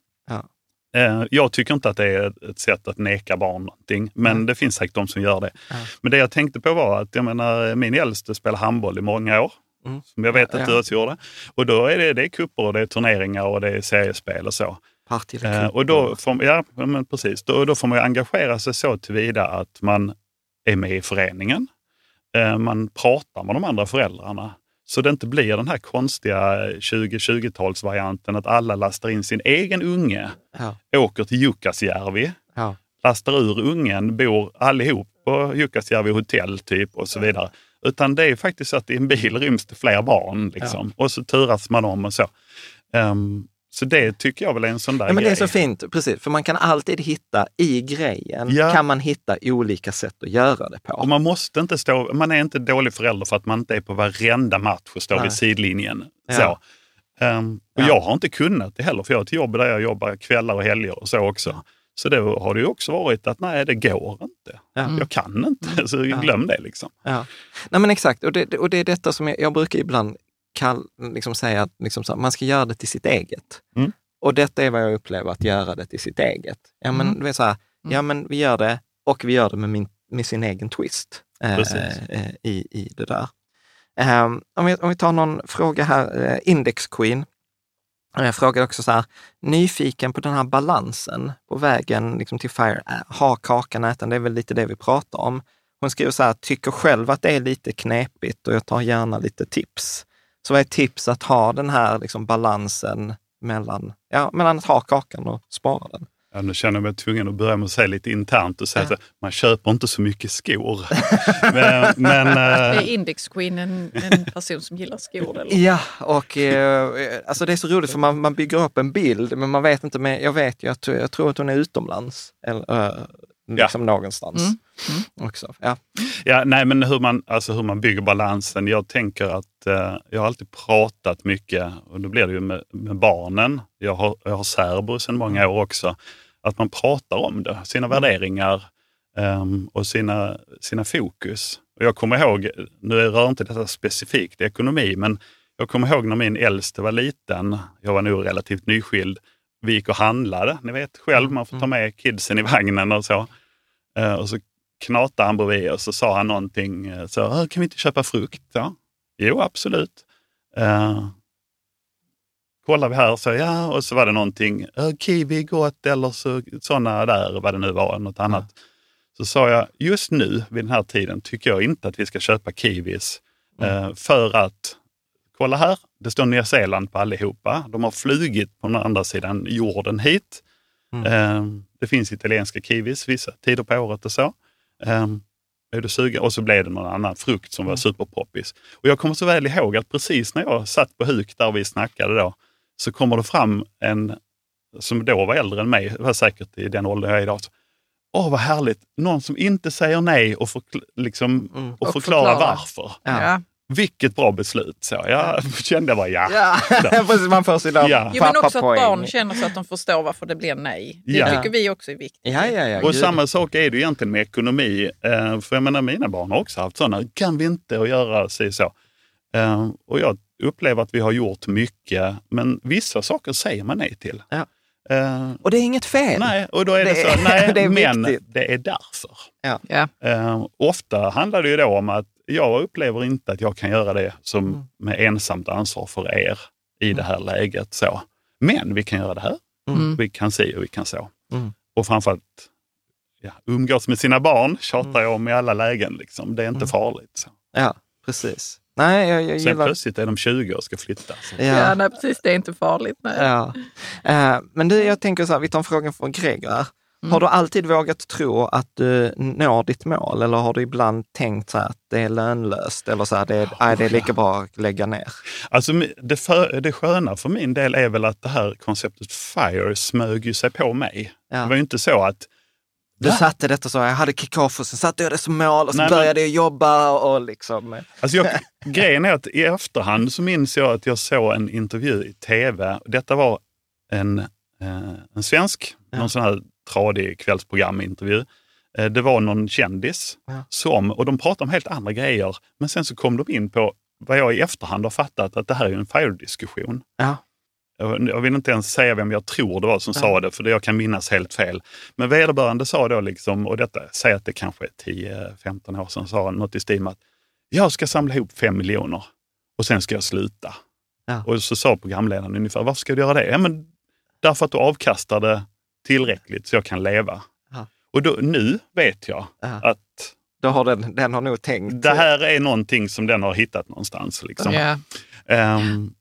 Eh, Jag tycker inte att det är ett sätt att neka barn någonting, men det finns säkert de som gör det. Ja. Men det jag tänkte på var att jag menar, min äldste spelade handboll i många år, Mm. som jag vet att Ja. du gjorde. Och då är det, det är kupper och det är turneringar och det är seriespel och så. Eh, och då får, ja, men precis. Då, då får man engagera sig så tillvida att man är med i föreningen. Eh, man pratar med de andra föräldrarna. Så det inte blir den här konstiga 2020-talsvarianten att alla lastar in sin egen unge, Ja. åker till Jukkasjärvi, Ja. lastar ur ungen, bor allihop på Jukkasjärvi hotell typ och så vidare. Utan det är faktiskt så att i en bil ryms det fler barn. Liksom. Och så turas man om och så. Ehm, Så det tycker jag väl är en sån där Ja, men det grej. är så fint, precis. För man kan alltid hitta, i grejen, Ja. kan man hitta olika sätt att göra det på. Och man måste inte stå, man är inte dålig förälder för att man inte är på varenda match och står Nej. vid sidlinjen. Ja. Så. Ehm, och Ja. jag har inte kunnat det heller, för jag har ett jobb där jag jobbar kvällar och helger och så också. Så då har det ju också varit att nej, det går inte. Ja. Jag kan inte, så glöm det liksom. Ja. Nej, men exakt, och det, och det är detta som jag, jag brukar ibland kall, liksom säga att liksom så, man ska göra det till sitt eget. Mm. Och detta är vad jag upplever, att göra det till sitt eget. Ja, men, Mm. så här, ja, men vi gör det och vi gör det med, min, med sin egen twist eh, eh, i, i det där. Ehm, om, vi, om vi tar någon fråga här, eh, Index Queen. Jag frågade också så här, nyfiken på den här balansen på vägen liksom till FIRE. Ä- Ha kakan, äta det är väl lite det vi pratar om. Hon skriver så här, tycker själv att det är lite knepigt och jag tar gärna lite tips. Så vad är tips att ha den här liksom balansen mellan, ja, mellan att ha kakan och spara den? Ja, nu känner jag mig tvungen att börja med att säga lite internt och säga att man köper inte så mycket skor. men, men, Är eh, Index Queen en, en person som gillar skor? Eller? Ja, och eh, alltså det är så roligt för man, man bygger upp en bild, men man vet inte, men jag vet ju att jag tror att hon är utomlands. Eller, eh, liksom någonstans Mm. också. Ja. Ja, nej, men hur man, alltså hur man bygger balansen. Jag tänker att eh, jag har alltid pratat mycket, och då blir det ju med, med barnen. Jag har, jag har särbo sedan många år också. Att man pratar om det, sina värderingar ehm, och sina, sina fokus. Och jag kommer ihåg, nu rör inte detta specifikt ekonomi, men jag kommer ihåg när min äldste var liten. Jag var nog relativt nyskild. Vi gick och handlade, ni vet själv, man får ta med kidsen i vagnen och så. Eh, och så knatade han bredvid och så sa han någonting. eh, Så, "Ah, kan vi inte köpa frukt? Ja. Jo, absolut. Uh, kollar vi här, så ja, och så var det någonting, "Eh, kiwi gott eller så, sådana där, vad det nu var, något annat. Så sa jag, just nu vid den här tiden tycker jag inte att vi ska köpa kiwis. eh, för att, kolla här, det står Nya Zeeland på allihopa. De har flugit på den andra sidan jorden hit. Eh, det finns italienska kiwis vissa tider på året och så. Um, är du sugen? Och så blev det någon annan frukt som var superpoppis. Och jag kommer så väl ihåg att precis när jag satt på huk där vi snackade då, så kommer det fram en som då var äldre än mig, var säkert i den åldern jag är idag. Så, Åh, vad härligt! Någon som inte säger nej och, förkl- liksom, Mm. och, Och förklarar förklarar. varför. Ja. Vilket bra beslut! Så jag kände bara ja. Ja. Man får sina Ja. Jo, men också att barn känner så att de förstår varför det blir nej. Det Ja. tycker vi också är viktigt. Ja, ja, ja. Och gud. samma sak är det egentligen med ekonomi. Eh, för jag menar, mina barn har också haft sådana, kan vi inte och göra sig så. Eh, och jag upplever att vi har gjort mycket, men vissa saker säger man nej till. Ja. Eh, Och det är inget fel. nej, och då är det, Det så, nej, det är men viktigt. det är därför. Ja. Eh, ofta handlar det ju då om att jag upplever inte att jag kan göra det som Mm. med ensamt ansvar för er i det här läget. Så. Men vi kan göra det här. Mm. Vi kan se och vi kan så. Mm. Och framförallt ja, umgås med sina barn tjatar jag om i alla lägen. Liksom. Det är inte Mm. farligt. Så. Ja, precis. Nej, jag, jag Sen gillar... plötsligt är de 20 och ska flytta. Så. Ja. Ja. nej, precis. Det är inte farligt. Nej. Ja. Eh, men du, jag tänker så här, vi tar en fråga från Gregor. Mm. Har du alltid vågat tro att du når ditt mål eller har du ibland tänkt så att det är lönlöst eller så här, det är, nej, det är lika bra att lägga ner? Alltså, det, för, det sköna för min del är väl att det här konceptet FIRE smög ju sig på mig. Ja. Det var ju inte så att Du Va? satte detta så, jag hade kick-off och sen satte jag det som mål och så Nej, men- började jag jobba och liksom... Alltså jag, grejen är att i efterhand så minns jag att jag såg en intervju i tv. Detta var en, eh, en svensk, Ja. någon sån här tradig kvällsprogramintervju. Eh, det var någon kändis Ja. som, och de pratade om helt andra grejer, men sen så kom de in på vad jag i efterhand har fattat att det här är en FIRE-diskussion. Ja. Jag vill inte ens säga vem jag tror det var som sa det, för det jag kan minnas helt fel. Men vederbörande sa då, liksom, och detta, säg att det kanske är 10-15 år sedan, sa något i stil med att jag ska samla ihop fem miljoner och sen ska jag sluta. Ja. Och så sa programledaren ungefär, varför ska du göra det? Ja, men därför att du avkastar det tillräckligt så jag kan leva. Ja. Och då, nu vet jag Ja. att Då har den, den har nog tänkt... det här är någonting som den har hittat någonstans. Liksom. Ja. Ehm,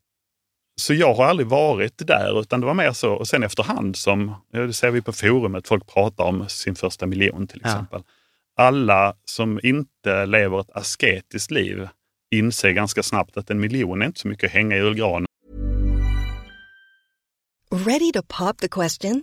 så jag har aldrig varit där, utan det var mer så, och sen efterhand som, ja, det ser vi på forumet, folk pratar om sin första miljon till Ja. exempel. Alla som inte lever ett asketiskt liv inser ganska snabbt att en miljon är inte så mycket att hänga i julgranen. Ready to pop the question?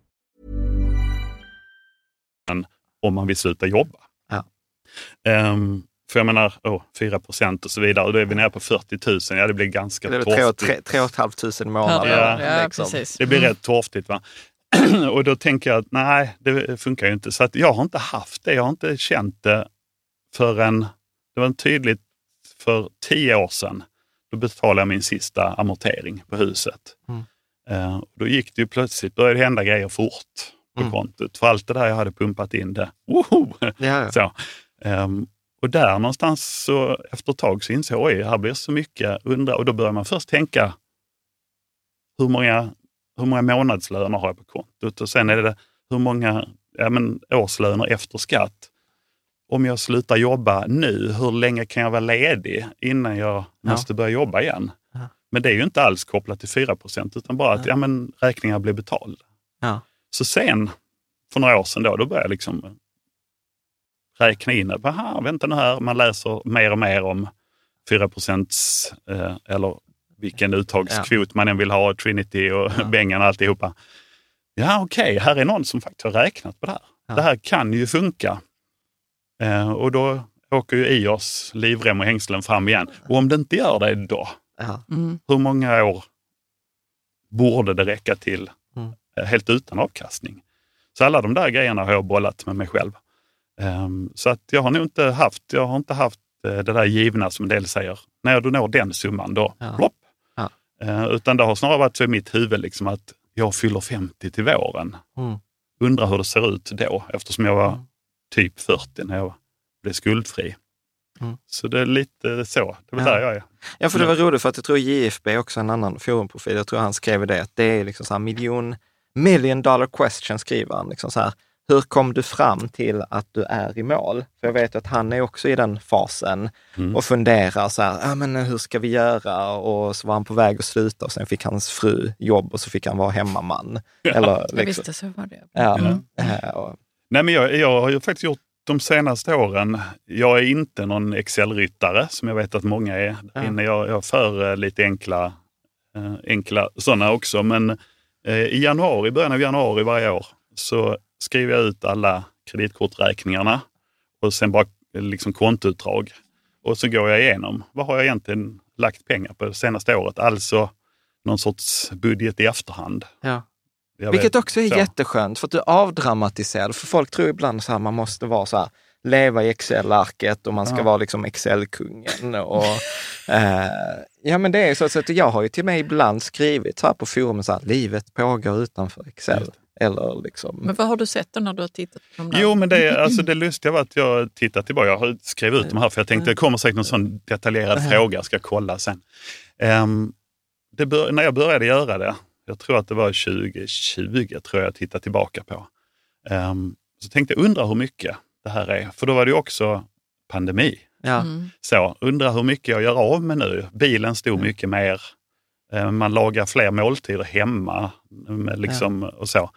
Om man vill sluta jobba. Ja. Ehm, för jag menar, oh, 4 procent och så vidare. Och då är vi nere på 40 000. Ja, det blir ganska Det och- torftigt. tre- tre och ett halvt tusen i månaden. Ja, ja liksom. precis. Det blir rätt torftigt. Va? och då tänker jag att nej, det funkar ju inte. Så att jag har inte haft det. Jag har inte känt det förrän det var tydligt för tio år sedan. Då betalade jag min sista amortering på huset. Mm. Eh, då gick det ju plötsligt, började det hända grejer fort på Mm. kontot. För allt det där jag hade pumpat in det. Woho! Ja, ja. Så. Ehm, och där någonstans så efter ett tag så insåg jag, oj, här blir så mycket. Undra, och då börjar man först tänka, hur många, hur många månadslöner har jag på kontot? Och sen är det hur många ja, men, årslöner efter skatt. Om jag slutar jobba nu, hur länge kan jag vara ledig innan jag måste börja jobba igen? Ja. Men det är ju inte alls kopplat till 4% utan bara att ja, men, räkningar blir betalda. Ja. Så sen, för några år sedan, då, då började jag liksom räkna in att aha, vänta nu här, man läser mer och mer om 4 eh, eller vilken uttagskvot man än vill ha, Trinity och Ja. Bengan och alltihopa. Ja, okej, här är någon som faktiskt har räknat på det här. Ja. Det här kan ju funka. Eh, och då åker ju i oss livrem och hängslen fram igen. Och om det inte gör det då, Ja. Mm. hur många år borde det räcka till helt utan avkastning? Så alla de där grejerna har jag bollat med mig själv. Ehm, så att jag har nog inte haft, jag har inte haft eh, det där givna som en del säger. När du når den summan då, Ja. plopp. Ja. Eh, utan det har snarare varit så i mitt huvud liksom att jag fyller 50 till våren. Mm. Undrar hur det ser ut då eftersom jag var Mm. typ 40 när jag blev skuldfri. Mm. Så det är lite så, det är väl Ja. där jag är. Ja, för det var roligt för att jag tror JFB är också en annan forumprofil. Jag tror han skrev det, att det är liksom så här miljon, million dollar question skriver han. Liksom så här, hur kom du fram till att du är i mål? För jag vet att han är också i den fasen Mm. och funderar så här, ah, men hur ska vi göra? Och så var han på väg att sluta och sen fick hans fru jobb och så fick han vara hemmaman. Eller, Jag liksom, visste så var det. ja, Mm. och, Nej, men jag, jag har ju faktiskt gjort de senaste åren, jag är inte någon Excel-ryttare som jag vet att många är. Ja. Inne Jag, jag för eh, lite enkla, eh, enkla sådana också. Men eh, i januari, början av januari varje år så skriver jag ut alla kreditkorträkningarna och sen bara eh, liksom kontoutdrag. Och så går jag igenom, vad har jag egentligen lagt pengar på det senaste året? Alltså någon sorts budget i efterhand. ja. Jag Vilket vet- också är så. jätteskönt, för att du avdramatiserar. För folk tror ibland så här, man måste vara så här, leva i Excel-arket och man ska Ja. vara liksom Excel-kungen. Och, eh, ja, men det är så, så att jag har ju till med ibland skrivit så här på forum, så här, livet pågår utanför Excel. Eller liksom, Men vad har du sett då när du har tittat på de där? Jo, men det, alltså det lustiga var att jag tittade tillbaka. Jag har skrivit ut de här för jag tänkte det kommer säkert någon sån detaljerad fråga. Jag ska kolla sen. Det bör, när jag började göra det, jag tror att det var 2020, tror jag tittade tillbaka på. Ehm, så tänkte jag, undra hur mycket det här är. För då var det ju också pandemi. ja, Mm. Så, undra hur mycket jag gör av med nu. Bilen stod mycket mer. Eh, Man lagar fler måltider hemma liksom, och så.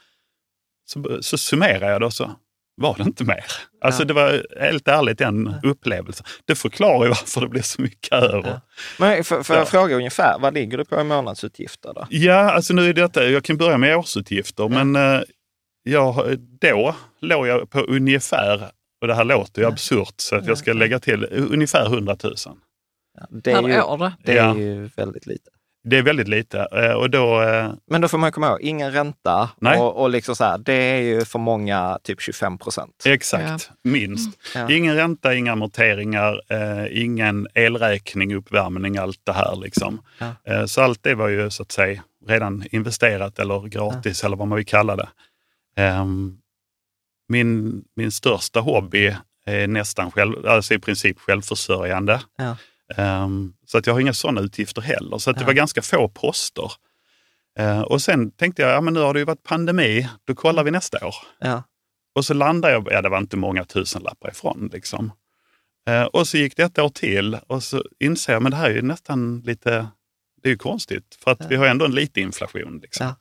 så, så summerar jag det och så var det inte mer. Alltså Ja. det var helt ärligt den upplevelsen. Det förklarar ju varför det blir så mycket över. Ja. Men för, för Ja. jag fråga ungefär, vad ligger du på i månadsutgifter då? Ja, alltså nu är detta, jag kan börja med årsutgifter, men eh, jag, då låg jag på ungefär, och det här låter ju absurt så att jag ska lägga till ungefär 100 000. Ja, Det är, Per ju, år. det är Ja. ju väldigt lite. Det är väldigt lite eh, och då, eh, Men då får man komma ihåg, ingen ränta Nej. och, och liksom så här, det är ju för många typ 25 procent. exakt, minst. Ja. Ingen ränta, inga amorteringar, eh, ingen elräkning, uppvärmning, allt det här. Liksom. Ja. Eh, så allt det var ju så att säga redan investerat eller gratis eller vad man vill kalla det. Ehm, min, min största hobby är nästan själv, alltså i princip självförsörjande. Ja. Ehm, så att jag har inga sådana utgifter heller. Så att det Ja. var ganska få poster. Eh, och sen tänkte jag, ja men nu har det ju varit pandemi, då kollar vi nästa år. Ja. Och så landade jag, ja det var inte många tusenlappar ifrån. Liksom. Och så gick det ett år till och så inser jag, men det här är ju nästan lite, det är ju konstigt. För att vi har ändå en liten inflation. Liksom.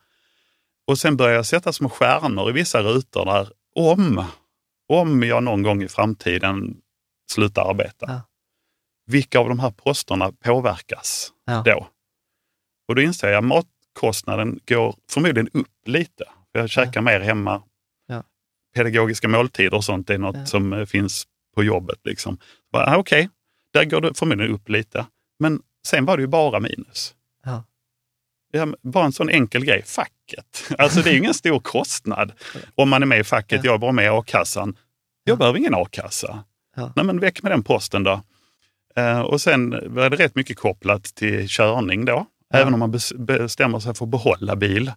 Ja. Och sen började jag sätta små stjärnor i vissa rutor där, om, om jag någon gång i framtiden slutar arbeta. Ja. Vilka av de här posterna påverkas Ja. då? Och då inser jag att matkostnaden går förmodligen upp lite. Jag käkar mer hemma. Ja. Pedagogiska måltider och sånt är något Ja. som eh, finns på jobbet. Liksom. Ah, Okej, där går det förmodligen upp lite. Men sen var det ju bara minus. Ja. Bara en sån enkel grej, facket. Alltså det är ju ingen stor kostnad om man är med i facket. Ja. Jag är bara med i a-kassan. Jag behöver ingen a-kassa. Ja. Nej, men väck med den posten då. Eh, och sen var det rätt mycket kopplat till körning då. Ja. Även om man bes- bestämmer sig för att behålla bil.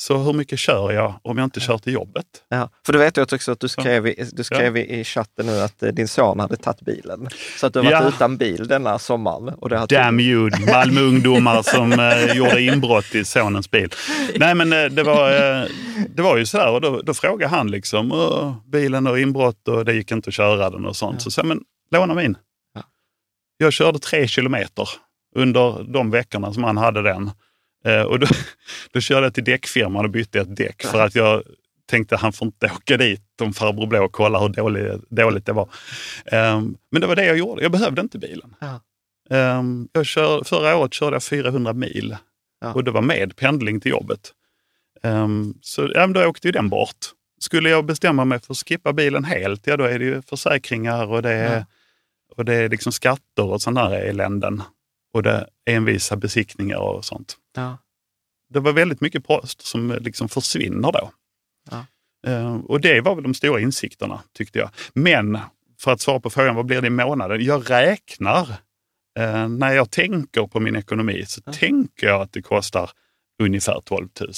Så hur mycket kör jag om jag inte kör till jobbet? Ja, för du vet jag också att du skrev, i, du skrev i, i chatten nu att eh, din son hade tagit bilen. Så att du har varit Ja. utan bil denna sommaren. Och det har Damn you, Malmö ungdomar som eh, gjorde inbrott i sonens bil. Nej men eh, det var, eh, det var ju sådär och då, då frågade han liksom, "Åh, bilen och inbrott och det gick inte att köra den och sånt. Så sa men låna min. Ja. Jag körde tre kilometer under de veckorna som han hade den. Eh, och då, då körde jag till däckfirman och bytte ett däck för att jag tänkte han får inte åka dit om farbror blå och kolla hur dåligt, dåligt det var. Ehm, men det var det jag gjorde. Jag behövde inte bilen. Ja. Ehm, jag kör, förra året körde jag 400 mil Ja. och det var med pendling till jobbet. Ehm, så ja, då åkte ju den bort. Skulle jag bestämma mig för att skippa bilen helt, ja då är det ju försäkringar och det är, Ja. och det är liksom skatter och sådana här eländen. Och det är envisa besiktningar och sånt. Ja. Det var väldigt mycket post som liksom försvinner då. Ja. Ehm, och det var väl de stora insikterna tyckte jag. Men för att svara på frågan, vad blir det i månaden? Jag räknar. Eh, när jag tänker på min ekonomi så Ja. tänker jag att det kostar ungefär 12 000.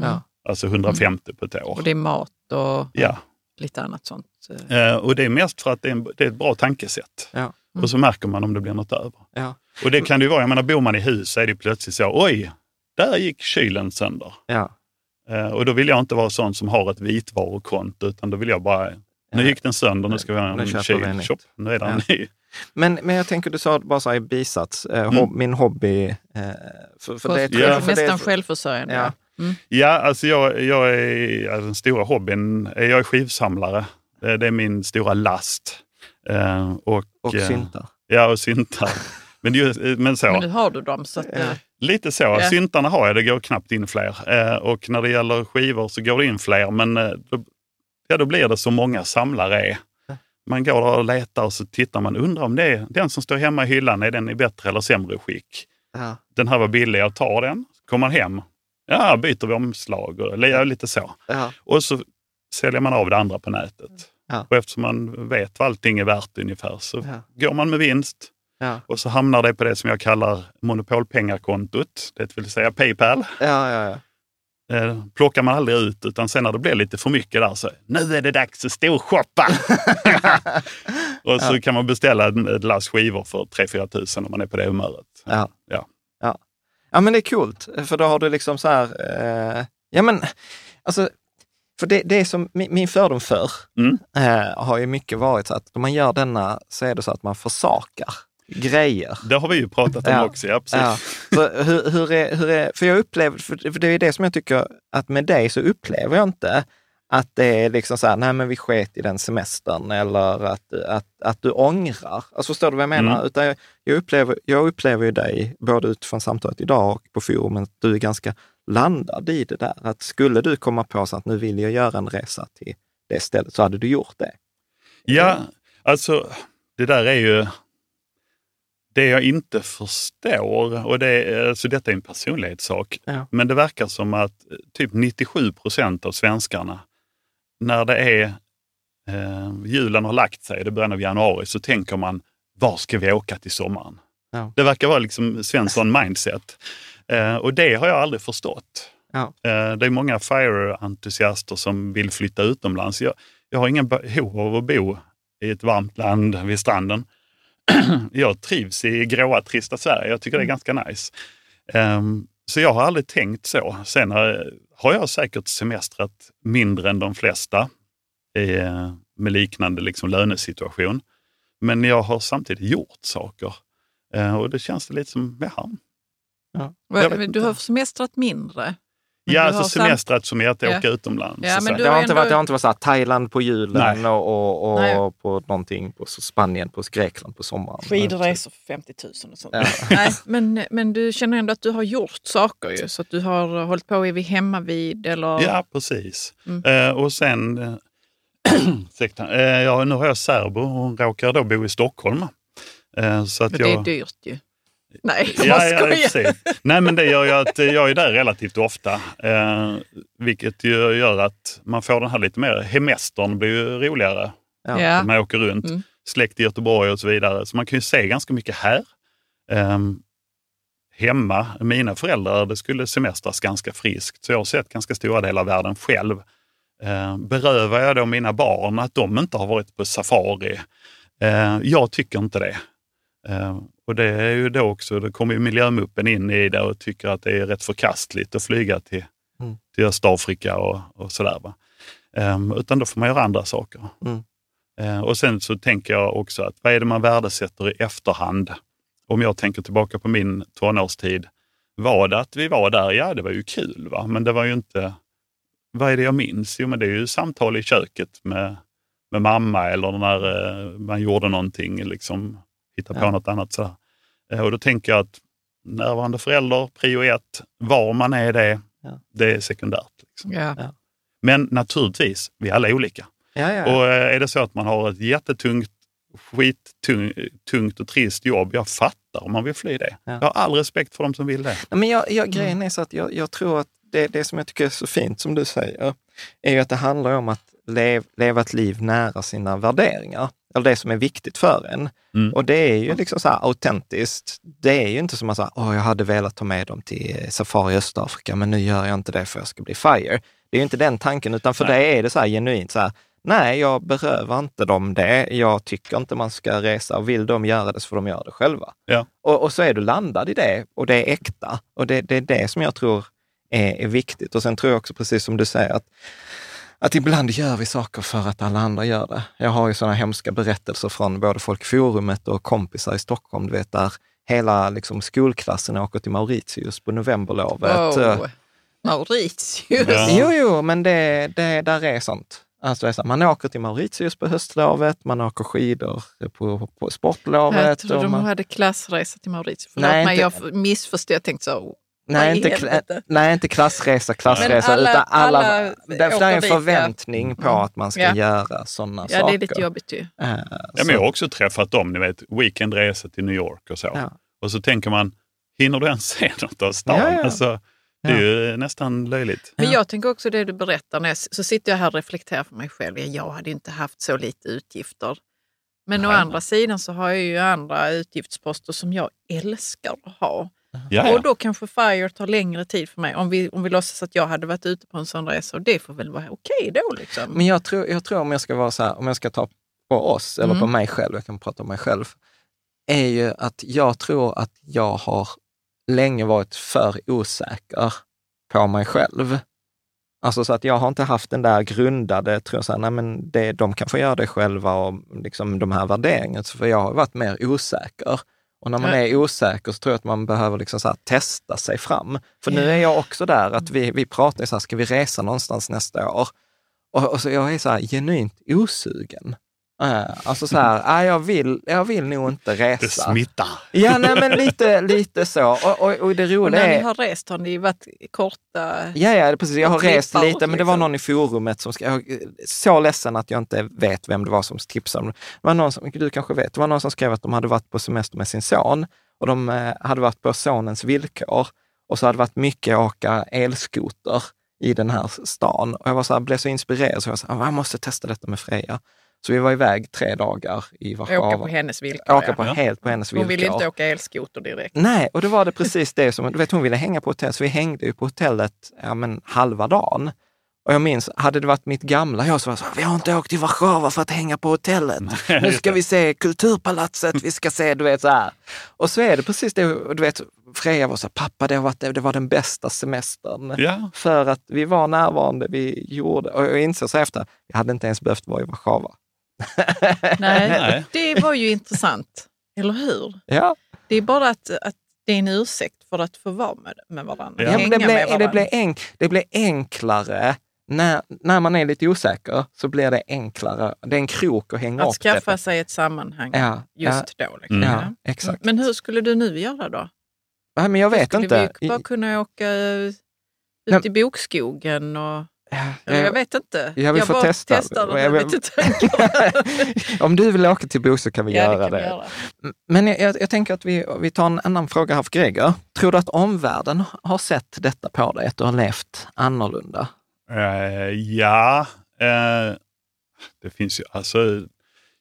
Ja. Alltså 150 på ett år. Och det är mat och Ja, lite annat sånt. eh. eh, och det är mest för att det är, en, det är ett bra tankesätt. Ja. Och så märker man om det blir något över. Och det kan det ju vara, jag menar bor man i hus så är det plötsligt så, oj, där gick kylen sönder. Ja. Eh, och då vill jag inte vara sån som har ett vitvarukonto, utan då vill jag bara, nu gick den sönder, nu ska vi ha en kyl. en. Shop, nu är den Ja. ny. Men, men jag tänker, du sa bara så här i bisats, eh, Mm. hob, min hobby. Eh, för, för det, Ja. för det, Nästan självförsörjande. Ja. Mm. Ja, alltså jag, jag är, ja, den stora hobbyn, är jag är skivsamlare. Eh, Det är min stora last. Eh, och, och eh, syntar. Ja, och syntar. Men, ju, men så, Men nu har du dem. Så att, eh, lite så. Ja. Syntarna har jag, det går knappt in fler. Eh, och när det gäller skivor så går det in fler, men eh, då, ja, då blir det så många samlare är. Man går där och letar och så tittar man, undrar om det är den som står hemma i hyllan, är den i bättre eller sämre skick? Ja. Den här var billig, jag tar den. Kommer man hem, ja, byter vi omslag och eller, ja, lite så. Ja. Och så säljer man av det andra på nätet. Ja. Och eftersom man vet vad allting är värt ungefär så Ja. går man med vinst. Ja. Och så hamnar det på det som jag kallar monopolpengakontot, det vill säga Paypal. Ja, ja, ja. Eh, plockar man aldrig ut, utan sen när det blir lite för mycket där så nu är det dags att storshoppa. och så kan man beställa ett lass skivor för 3-4 tusen om man är på det humöret. Ja. Ja. Ja. ja, men det är coolt, för då har du liksom så här, eh, ja men, alltså, för det, det som min, fördom förr Mm. eh, har ju mycket varit så att om man gör denna så är det så att man försakar grejer. Det har vi ju pratat om Ja. också. Ja, precis. Ja. För, hur, hur är, hur är, för jag upplever, för för det är det som jag tycker att med dig så upplever jag inte Att det är liksom så här, nej men vi sket i den semestern eller att, att, att du ångrar. Alltså förstår du vad jag menar? Mm. Utan jag, jag, upplever, jag upplever ju dig, både utifrån samtalet idag och på forumet, att du är ganska landad i det där. Att skulle du komma på så att nu vill jag göra en resa till det stället, så hade du gjort det. Ja, alltså det där är ju det jag inte förstår. Och det, är- alltså, detta är en personlighetssak. Ja. Men det verkar som att eh, typ 97 procent av svenskarna, när det är eh, julen har lagt sig, det är början av januari, så tänker man, var ska vi åka till sommaren? Ja. Det verkar vara liksom Svensson mindset. Eh, och det har jag aldrig förstått. Ja. Eh, det är många FIRE-entusiaster som vill flytta utomlands. Jag, jag har ingen behov av att bo i ett varmt land vid stranden. jag trivs i gråa, trista Sverige. Jag tycker det är ganska nice. Ehm, så jag har aldrig tänkt så. Sen har, har jag säkert semestrat mindre än de flesta eh, med liknande liksom, lönesituation. Men jag har samtidigt gjort saker. Eh, och det känns det lite som, jaha. Vet Du har semestrat mindre. Men Ja, alltså semestrat som är att Ja. åka utomlands. Ja, men. Det har, ändå- varit, det har inte varit så här Thailand på julen Nej. och, och, Nej. och på någonting på Spanien, på Grekland på sommaren. Skidresor för 50 000 och sånt. Ja. Nej, men, men du känner ändå att du har gjort saker ju, så att du har hållit på vid hemma vid eller... Ja, precis. Mm. Eh, och sen, eh, eh, ja, nu har jag särbo och hon råkar då bo i Stockholm. Eh, så att Men det jag, är dyrt ju. Nej, jag Ja, ja, precis. Nej, men det gör ju att eh, jag är där relativt ofta. Eh, vilket ju gör att man får den här lite mer, hemestern blir ju roligare. Ja. Ja. Man åker runt, Mm. släkt i Göteborg och så vidare. Så man kan ju se ganska mycket här. Ehm, hemma, mina föräldrar, det skulle semestras ganska friskt. Så jag har sett ganska stora delar av världen själv. Ehm, berövar jag då mina barn att de inte har varit på safari? Ehm, jag tycker inte det. Ehm, och det är ju då också, det kommer ju miljömuppen in i det och tycker att det är rätt förkastligt att flyga till, Mm. till Östafrika och, och sådär. Va? Ehm, utan då får man göra andra saker. Mm. Eh, och sen så tänker jag också att vad är det man värdesätter i efterhand? Om jag tänker tillbaka på min tonårstid. Var det att vi var där? Ja, det var ju kul, va? men det var ju inte... Vad är det jag minns? Jo, men det är ju samtal i köket med, med mamma eller när eh, man gjorde någonting, liksom hitta på Ja. något annat. Så och då tänker jag att närvarande förälder, prio ett, var man är det, Ja. det är sekundärt. Liksom. Ja. Men naturligtvis, vi är alla olika. Ja, ja. Och eh, är det så att man har ett jättetungt, skittungt och trist jobb, jag fattar om man vill fly det. Ja. Jag har all respekt för de som vill det. Men jag, jag, grejen är så att jag, jag tror att det, det som jag tycker är så fint, som du säger, är ju att det handlar om att lev, leva ett liv nära sina värderingar. Eller det som är viktigt för en. Mm. Och det är ju liksom så här autentiskt. Det är ju inte som att säga, åh, jag hade velat ta med dem till safari i Östafrika, men nu gör jag inte det för jag ska bli FIRE. Det är ju inte den tanken, utan för Nej. det är det så här genuint så här, nej, jag berövar inte dem det. Jag tycker inte man ska resa och vill de göra det så får de göra det själva. Ja. Och, och så är du landad i det och det är äkta. Och det, det är det som jag tror är, är viktigt. Och sen tror jag också, precis som du säger, att, att ibland gör vi saker för att alla andra gör det. Jag har ju sådana hemska berättelser från både folk i forumet och kompisar i Stockholm, du vet, där hela liksom, skolklassen åker till Mauritius på novemberlovet. Wow. Mauritius. Ja. Jo, jo, men det, det där är sånt. Alltså, det är man åker till Mauritius på höstlovet, man åker skidor på, på sportlovet. Jag trodde och de man, hade klassresa till Mauritius. Förlåt Nej, mig, inte- jag missförstod. Jag tänkte så, nej, inte, kla- nej, inte klassresa, klassresa, alla- utan alla, alla där är en dit, ja. förväntning på Mm. att man ska Ja. göra sådana ja saker. det är lite jobbigt ju. Eh, Ja, men jag har också träffat dem, ni vet, weekendresa till New York och så. Ja. Och så tänker man, hinner du ens se något av stan? Ja, ja. Alltså, det är ju nästan löjligt. Men jag tänker också det du berättar, när jag, så sitter jag här och reflekterar för mig själv. Ja, Jag hade inte haft så lite utgifter. Men å andra sidan så har jag ju andra utgiftsposter som jag älskar att ha. Ja, Och då kanske FIRE tar längre tid för mig. Om vi, om vi låtsas att jag hade varit ute på en sån resa. Och det får väl vara okej då liksom. Men jag tror, jag tror om jag ska vara så här, om jag ska ta på oss eller Mm. på mig själv, jag kan prata om mig själv, är ju att jag tror att jag har länge varit för osäker på mig själv. Alltså så att jag har inte haft den där grundade, tror jag, så här, nej men det, de kan få göra det själva och liksom de här värderingarna, Så för jag har varit mer osäker. Och när man är osäker så tror jag att man behöver liksom så testa sig fram. För nu är jag också där att vi, vi pratar så här, ska vi resa någonstans nästa år? Och, och så jag är så här genuint osugen. Uh, alltså så här, ah, jag, vill, jag vill nog inte resa. Det smittar. Ja, nej, men lite, lite så. Och, och, och det Och roliga när ni är... har rest har ni varit korta... Ja, ja, precis. Jag har och rest lite, åt, men det var liksom. någon i forumet som skrev, så ledsen att jag inte vet vem det var som tipsade. Det var någon som, du kanske vet, det var någon som skrev att de hade varit på semester med sin son och de eh, hade varit på sonens villkor och så hade det varit mycket åka elskoter i den här stan. Och jag var så här, blev så inspirerad så jag sa, jag måste testa detta med Freja. Så vi var iväg tre dagar i Warszawa. Åka på hennes villkor. Åka ja. på, helt på hennes villkor. Hon ville inte åka elskoter direkt. Nej, och då var det precis det som, du vet hon ville hänga på hotell, så vi hängde ju på hotellet ja, men, halva dagen. Och jag minns, hade det varit mitt gamla jag så var jag så vi har inte åkt till Warszawa för att hänga på hotellet. Nu ska vi se Kulturpalatset, vi ska se, du vet så här. Och så är det precis det, du vet, Freja var så här, pappa det, har varit, det var den bästa semestern. Ja. För att vi var närvarande, vi gjorde, och jag inser så efter, vi hade inte ens behövt vara i Warszawa. Nej, det var ju intressant. Eller hur? Ja, Det är bara att, att det är en ursäkt för att få vara med, med varandra. Ja, Ja, det, blir, det, blir enk, det blir enklare när, när man är lite osäker så blir det enklare. Det är en krok att hänga Att upp det skaffa sig ett sammanhang Ja, just då. Liksom. Mm. Ja, exakt. Men hur skulle du nu göra då? Nej, men jag vet skulle inte. vi bara kunna åka ut Nej. i bokskogen? Och, Ja, jag jag- vet inte. jag vill få bara testa. testar Jag vill- vet inte tankar. Om du vill åka till Bo så kan vi Ja, göra kan det. vi göra. Men jag, jag, jag tänker att vi, vi tar en annan fråga här för Greger. Tror du att omvärlden har sett detta på dig, att du har levt annorlunda? Eh, ja, eh, det finns ju alltså,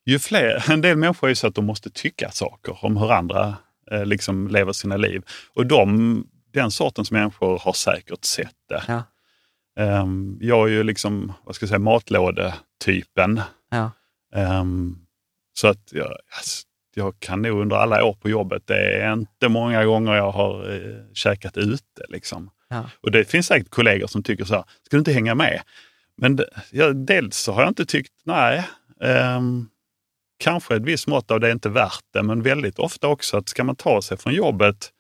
ju fler, en del människor är ju så att de måste tycka saker om hur andra eh, liksom lever sina liv. Och de, den sortens människor har säkert sett det. Ja. Ehm, jag är ju liksom, vad ska jag säga, matlådetypen. Ja. Ehm, så att jag, alltså, jag kan nog under alla år på jobbet, det är inte många gånger jag har eh, käkat ute. Liksom. Ja. Och det finns säkert kollegor som tycker så här, ska du inte hänga med? Men det, ja, dels så har jag inte tyckt, nej, ehm, kanske ett visst mått av det är inte värt det, men väldigt ofta också att ska man ta sig från jobbet,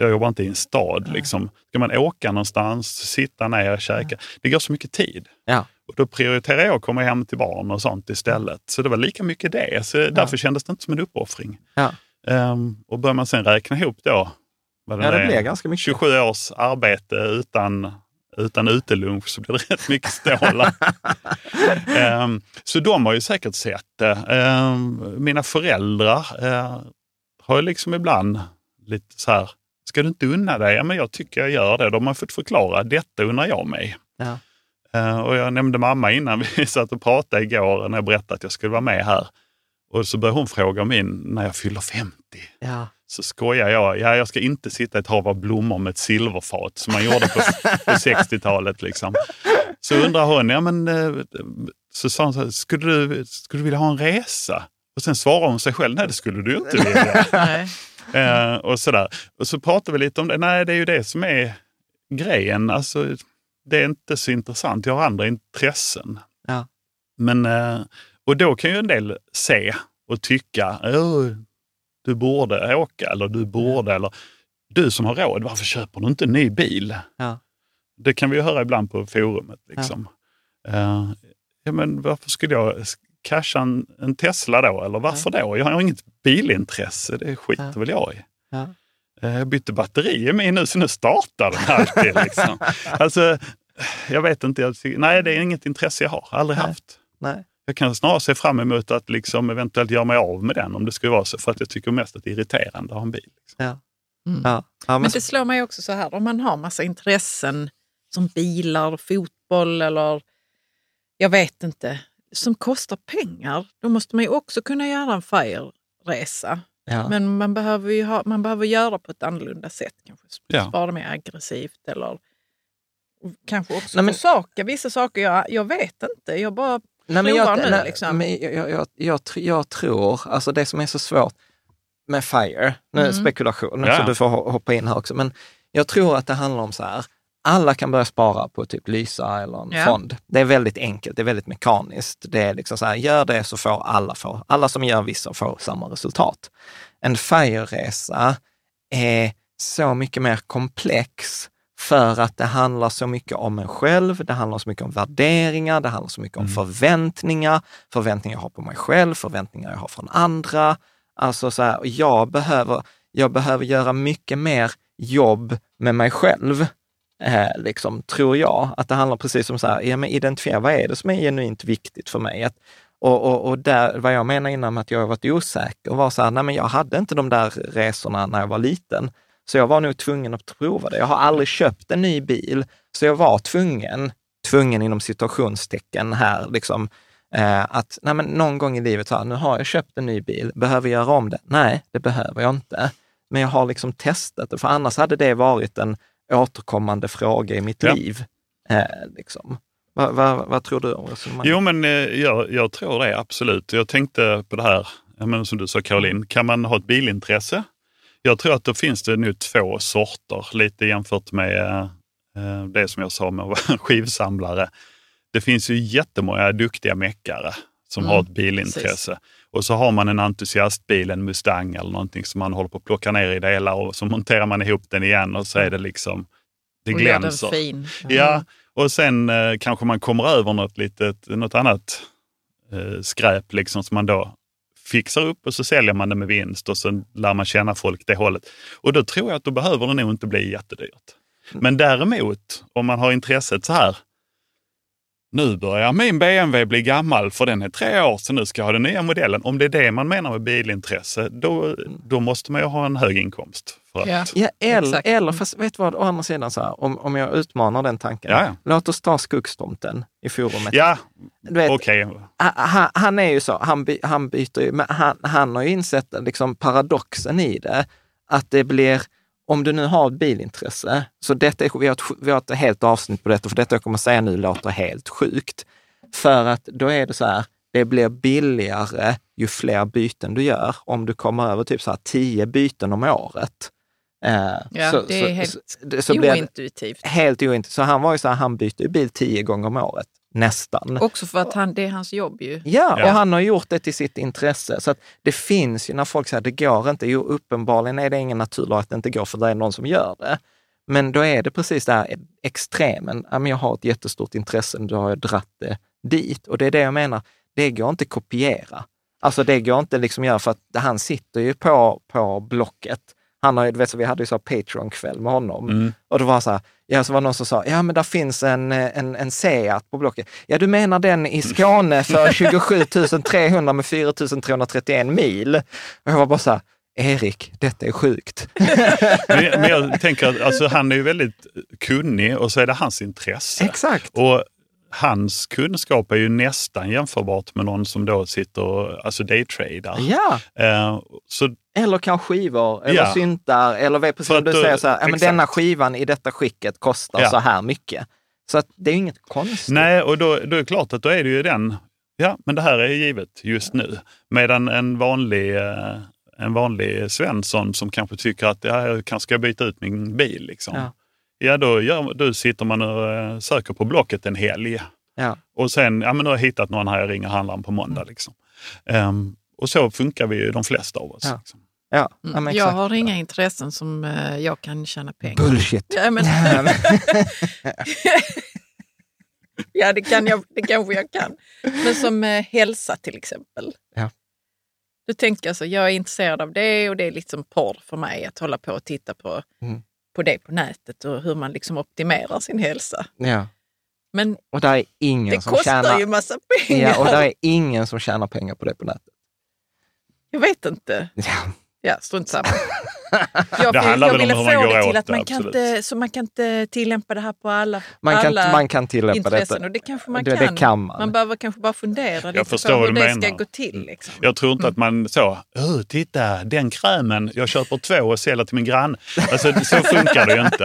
jag jobbar inte i en stad, liksom. ska man åka någonstans, sitta ner käka, det går så mycket tid. Ja. Och då prioriterar jag att komma hem till barn och sånt istället. Så det var lika mycket det. Så därför kändes det inte som en uppoffring. Ja. Ehm, och börjar man sen räkna ihop då, vad Ja, det blir ganska mycket. 27 års arbete utan, utan utelunch så blir det rätt mycket stålar. Ehm, så de har ju säkert sett det. Ehm, mina föräldrar uh, har ju liksom ibland lite så här, ska du inte unna dig? Ja, men jag tycker jag gör det. De har fått förklara, detta unnar jag mig. Ja. Eh, och jag nämnde mamma innan vi satt och pratade igår när jag berättade att jag skulle vara med här. Och så började hon fråga min när jag fyller 50. Ja. Så skojar jag. Ja, jag ska inte sitta i ett hav av blommor med ett silverfat som man gjorde på, på 60-talet. Liksom. Så undrar hon, ja, men, eh, så sa hon så här, skulle du, skulle du vilja ha en resa? Och sen svarar hon sig själv, nej det skulle du inte vilja. Eh, och, sådär. och så pratade vi lite om det. Nej, det är ju det som är grejen. Alltså, det är inte så intressant. Jag har andra intressen. Ja. Men, eh, och då kan ju en del se och tycka, "Åh, du borde åka eller du borde, eller du som har råd, varför köper du inte en ny bil? Ja. Det kan vi ju höra ibland på forumet. Liksom. Eh, ja, men varför skulle jag casha en, en Tesla då? Eller varför då? Jag har inget bilintresse, det skiter Ja. väl jag i. Ja. Eh, Jag bytte batteri i min nu, så nu startar den alltid. Liksom. alltså, jag vet inte, jag, nej det är inget intresse jag har, aldrig Nej. haft. Nej. Jag kan snarare se fram emot att liksom eventuellt göra mig av med den om det skulle vara så, för att jag tycker mest att det är irriterande att ha en bil. Liksom. Ja. Mm. Ja. Ja, men, Men det slår mig också så här, om man har massa intressen som bilar, fotboll eller jag vet inte, som kostar pengar, då måste man ju också kunna göra en FIRE-resa. ja. Men man behöver, ju ha, man behöver göra på ett annorlunda sätt. Kanske Ja. spara mer aggressivt eller kanske också Nej, men- försaka vissa saker. Jag, jag vet inte, jag bara Nej, men jag, nu. nej, liksom. men jag, jag, jag, jag, tr- jag tror, alltså det som är så svårt med FIRE, nu Mm. spekulation, Ja. så du får ho- hoppa in här också, men jag tror att det handlar om så här, alla kan börja spara på typ Lysa eller en Ja. fond. Det är väldigt enkelt, det är väldigt mekaniskt. Det är liksom så här, gör det så får alla, få, alla som gör vissa får samma resultat. En FIRE-resa är så mycket mer komplex För att det handlar så mycket om mig själv, det handlar så mycket om värderingar, det handlar så mycket om Mm. förväntningar, förväntningar jag har på mig själv, förväntningar jag har från andra. Alltså så här, jag behöver, jag behöver göra mycket mer jobb med mig själv, eh, liksom, tror jag. Att det handlar precis om så här, ja, men identifiera vad är det som är genuint viktigt för mig? Att, och, och, och där, vad jag menar innan med att jag har varit osäker var så här, nej men jag hade inte de där resorna när jag var liten. Så jag var nog tvungen att prova det. Jag har aldrig köpt en ny bil, så jag var tvungen, tvungen inom situationstecken här, liksom, eh, att nej men någon gång i livet, så här, nu har jag köpt en ny bil, behöver jag göra om det? Nej, det behöver jag inte. Men jag har liksom testat det, för annars hade det varit en återkommande fråga i mitt Ja. liv. Eh, liksom. Vad vad- vad tror du om resonemanget? Jo, men eh, jag, jag tror det absolut. Jag tänkte på det här, men som du sa Caroline, kan man ha ett bilintresse? Jag tror att då finns det nu två sorter, lite jämfört med eh, det som jag sa med att vara skivsamlare. Det finns ju jättemånga duktiga meckare som Mm, har ett bilintresse. Och så har man en entusiastbil, en Mustang eller någonting som man håller på att plocka ner i delar och så monterar man ihop den igen och så är det liksom, det Och glänser. fin. Ja, och sen eh, kanske man kommer över något, litet, något annat eh, skräp liksom, som man då fixar upp och så säljer man det med vinst och så lär man känna folk det hållet. Och då tror jag att då behöver det nog inte bli jättedyrt. Men däremot, om man har intresset så här, nu börjar min BMW bli gammal för den är tre år så nu ska jag ha den nya modellen. Om det är det man menar med bilintresse, då, då måste man ju ha en hög inkomst. För att, Ja. Ja, eller, eller fast vet du vad, å andra sidan, så här, om, om jag utmanar den tanken. Ja, ja. Låt oss ta Skuggstomten i forumet. Ja, Du vet, okej. ha- han, han är ju så, han, by, han byter ju, men han, han har ju insett liksom paradoxen i det, att det blir, om du nu har ett bilintresse, så detta är, vi, har ett, vi har ett helt avsnitt på detta, för detta jag kommer säga nu låter helt sjukt. För att då är det så här, det blir billigare ju fler byten du gör. Om du kommer över typ så här 10 byten om året. Eh, Ja, det är helt så, så Ointuitivt. helt ointressant. Så han var ju så här, han byter ju bil 10 gånger om året, nästan. Också för att han, det är hans jobb ju. Ja, Ja. och han har gjort det till sitt intresse. Så att det finns ju när folk säger att det går inte. Jo, uppenbarligen är det ingen naturlag att det inte går för det är någon som gör det. Men då är det precis det här extremen. Ja, men jag har ett jättestort intresse, då har jag dratt det dit. Och det är det jag menar, det går inte att kopiera. Alltså det går inte liksom göra för att han sitter ju på, på Blocket. Han har vet, så vi hade ju så Patreon-kväll med honom. Mm. Och det var så här, ja, så var någon som sa, ja men där finns en, eh, en, en Seat på Blocket. Ja, du menar den i Skåne för 27 300 med 4 331 mil? Och jag var bara så här, Erik, detta är sjukt. Men, men jag tänker att alltså, han är ju väldigt kunnig och så är det hans intresse. Exakt. Och hans kunskap är ju nästan jämförbart med någon som då sitter och alltså daytradar. Ja, Eh, så eller kan skivor, eller Ja. syntar, eller precis som du säger, så här, ja, men denna skivan i detta skicket kostar Ja. så här mycket. Så att det är ju inget konstigt. nej, och då, då är det klart att då är det ju den, ja men det här är givet just nu. Medan en vanlig, eh, en vanlig Svensson som kanske tycker att ja, jag kanske ska byta ut min bil. Liksom. Ja. Ja, då, gör, då sitter man och eh, söker på Blocket en helg. Ja. Och sen, ja men nu har jag hittat någon här, jag ringer handlaren på måndag. Liksom. Ehm, och så funkar vi ju de flesta av oss. Ja. Liksom. Ja, ja, Mm. Jag har inga intressen som eh, jag kan tjäna pengar. Bullshit. Ja, men, Ja, men- ja det, kan jag, det kanske jag kan. Men som eh, hälsa till exempel. Ja. Då tänker jag så, jag är intresserad av det och det är liksom porr för mig att hålla på och titta på, Mm. På det på nätet och hur man liksom optimerar sin hälsa. ja. Men Och där är ingen det som kostar tjänar... ju massa pengar. Ja, och där är ingen som tjänar pengar på det på nätet. Jag vet inte. Ja. Ja, strunt samma. Jag, Det handlar jag ville få det åt till att man kan, absolut. inte, så man kan inte tillämpa det här på alla, Man kan, alla man kan tillämpa intressen. detta. Och det kanske man det, kan. det kan man. Man behöver kanske bara fundera lite på hur det ska menar. gå till. Liksom. Jag tror inte att man så, "Åh, titta den krämen, jag köper två och säljer till min granne. Alltså, så funkar det ju inte.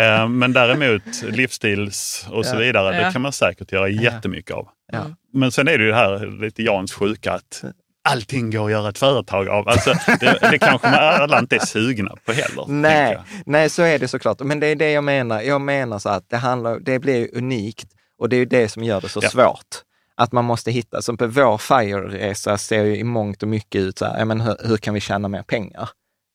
Eh, men däremot livsstils och så vidare, Ja. det kan man säkert göra jättemycket av. Ja. Men sen är det ju det här lite Jans sjuka att allting går att göra ett företag av. Alltså, det, det kanske man alla inte är sugna på heller. Nej, nej, så är det såklart. Men det är det jag menar. Jag menar så att det, handlar, det blir unikt och det är det som gör det så Ja. svårt. Att man måste hitta, som på vår FIRE-resa ser ju i mångt och mycket ut så här, ja, men hur, hur kan vi tjäna mer pengar?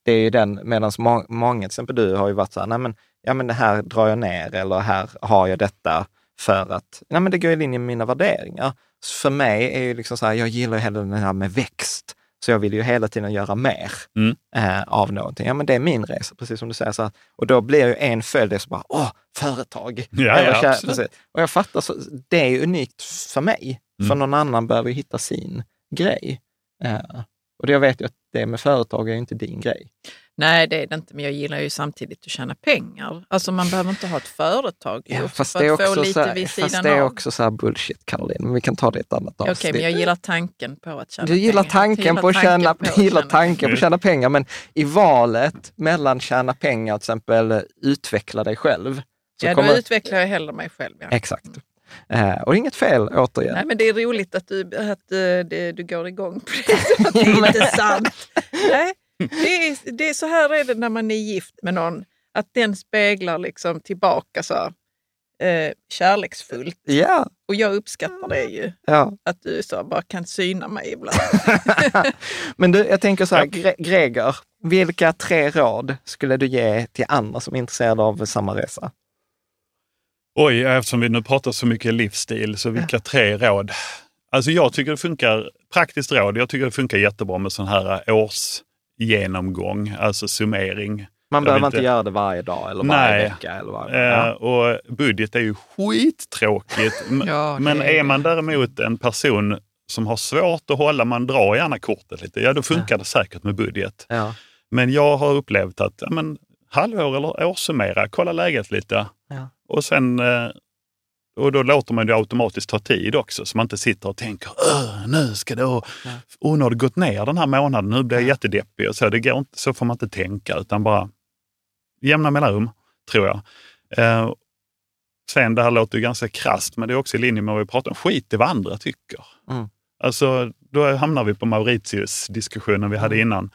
Det är ju den, medan må, många, till exempel du, har ju varit så här, nej men ja men det här drar jag ner eller här har jag detta för att, nej men det går i linje med mina värderingar. Så för mig är ju liksom så här, jag gillar ju hela det här med växt. Så jag vill ju hela tiden göra mer Mm. eh, av någonting. Ja, men det är min resa, precis som du säger. Så här, och då blir ju en följd så bara, åh, företag. Ja, ja, kär-. Och jag fattar, så, det är unikt för mig. För Mm. någon annan behöver ju hitta sin grej. Eh, och det jag vet ju att det med företag är inte din grej. Nej, det är det inte, men jag gillar ju samtidigt att tjäna pengar. Alltså man behöver inte ha ett företag Ja, fast för det är att få lite här, vid fast sidan det är av. också så här bullshit, Caroline. Men vi kan ta det i ett annat Okej, avsnitt. men jag gillar tanken på att tjäna Du gillar pengar. tanken Jag på att tjäna, tanken på att gillar tjäna tanken på att tjäna pengar, men i valet mellan tjäna pengar och till exempel eh, utveckla dig själv. Så Ja, då kommer, utvecklar jag hellre mig själv. Ja. Exakt. Eh, och inget fel, återigen. Nej, men det är roligt att du, att, eh, det, du går igång på det. Det är inte sant. Nej, det, är, det är så här är det när man är gift med någon. Att den speglar liksom tillbaka så eh, kärleksfullt. Ja, Och jag uppskattar det ju. ja. Att du så bara kan syna mig ibland. men du, jag tänker så här, Gre- Greger, vilka tre råd skulle du ge till andra som är intresserade av samma resa? Oj, eftersom vi nu pratar så mycket livsstil, så vilka tre råd? Alltså jag tycker det funkar, praktiskt råd, jag tycker det funkar jättebra med sån här årsgenomgång, alltså summering. Man behöver inte inte- göra det varje dag eller varje Nej. vecka. Eller varje, Eh, ja. och budget är ju skittråkigt. Ja, Men är man däremot en person som har svårt att hålla, man drar gärna kortet lite, ja då funkar det säkert med budget. Ja. Men jag har upplevt att ja, men, halvår eller årssummera, kolla läget lite. Ja. Och sen eh, och då låter man det automatiskt ta tid också, så man inte sitter och tänker "Åh, nu ska det, oh, oh, nu har det gått ner den här månaden, nu blir jag jättedeppig. Och så, det går inte, så får man inte tänka, utan bara jämna mellanrum, tror jag. Eh, sen, det här låter ju ganska krasst, men det är också i linje med vad vi pratar om. Skit i vad andra tycker. Mm. Alltså, då hamnar vi på Mauritius-diskussionen vi hade Mm. innan.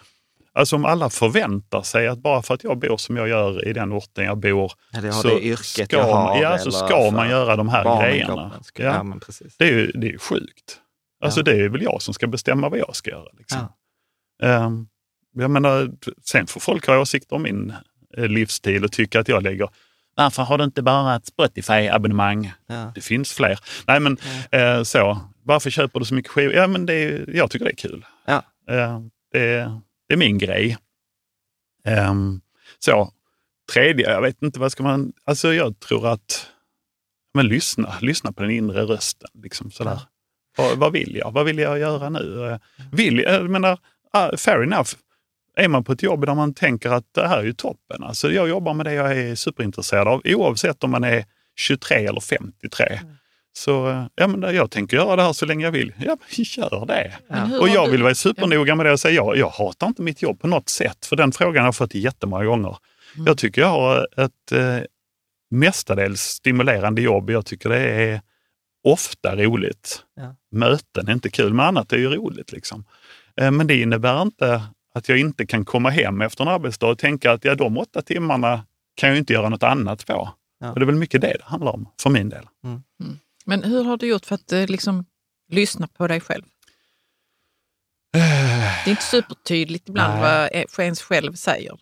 Alltså om alla förväntar sig att bara för att jag bor som jag gör i den orten jag bor, Eller jag har så det yrket ska, jag har. man- ja, så ska man göra de här grejerna. ska- Ja. Ja. Det är ju det är ju sjukt. Alltså Ja. det är väl jag som ska bestämma vad jag ska göra. Liksom. Ja. Ehm, jag menar, sen får folk ha åsikter om min eh, livsstil och tycka att jag lägger varför har du inte bara ett Spotify-abonnemang? Ja. Det finns fler. Nej men eh, så, varför köper du så mycket skivor? Ja men det är, jag tycker det är kul. Ja. Eh, det är min grej. Ehm, så, tredje, jag vet inte vad ska man... Alltså jag tror att... Men lyssna, lyssna på den inre rösten. Liksom sådär. Vad, vad vill jag? Vad vill jag göra nu? Eh, Vill jag, jag menar, ah, fair enough. Är man på ett jobb där man tänker att det här är ju toppen. Alltså jag jobbar med det jag är superintresserad av, oavsett om man är 23 eller 53. Så eh, ja, men jag tänker göra det här så länge jag vill. Ja, gör det. Men hur Och jag vill vara supernoga med det och säga jag, jag hatar inte mitt jobb på något sätt. För den frågan har jag fått jättemånga gånger. Mm. Jag tycker jag har ett eh, mestadels stimulerande jobb. Jag tycker det är ofta roligt. Ja. Möten är inte kul, men annat är ju roligt. Liksom. Eh, men det innebär inte att jag inte kan komma hem efter en arbetsdag och tänka att ja, de åtta timmarna kan jag inte göra något annat på. Ja. Och det är väl mycket det det handlar om, för min del. Men hur har du gjort för att eh, liksom, lyssna på dig själv? Det är inte supertydligt ibland Nej. vad eh, ens själv säger.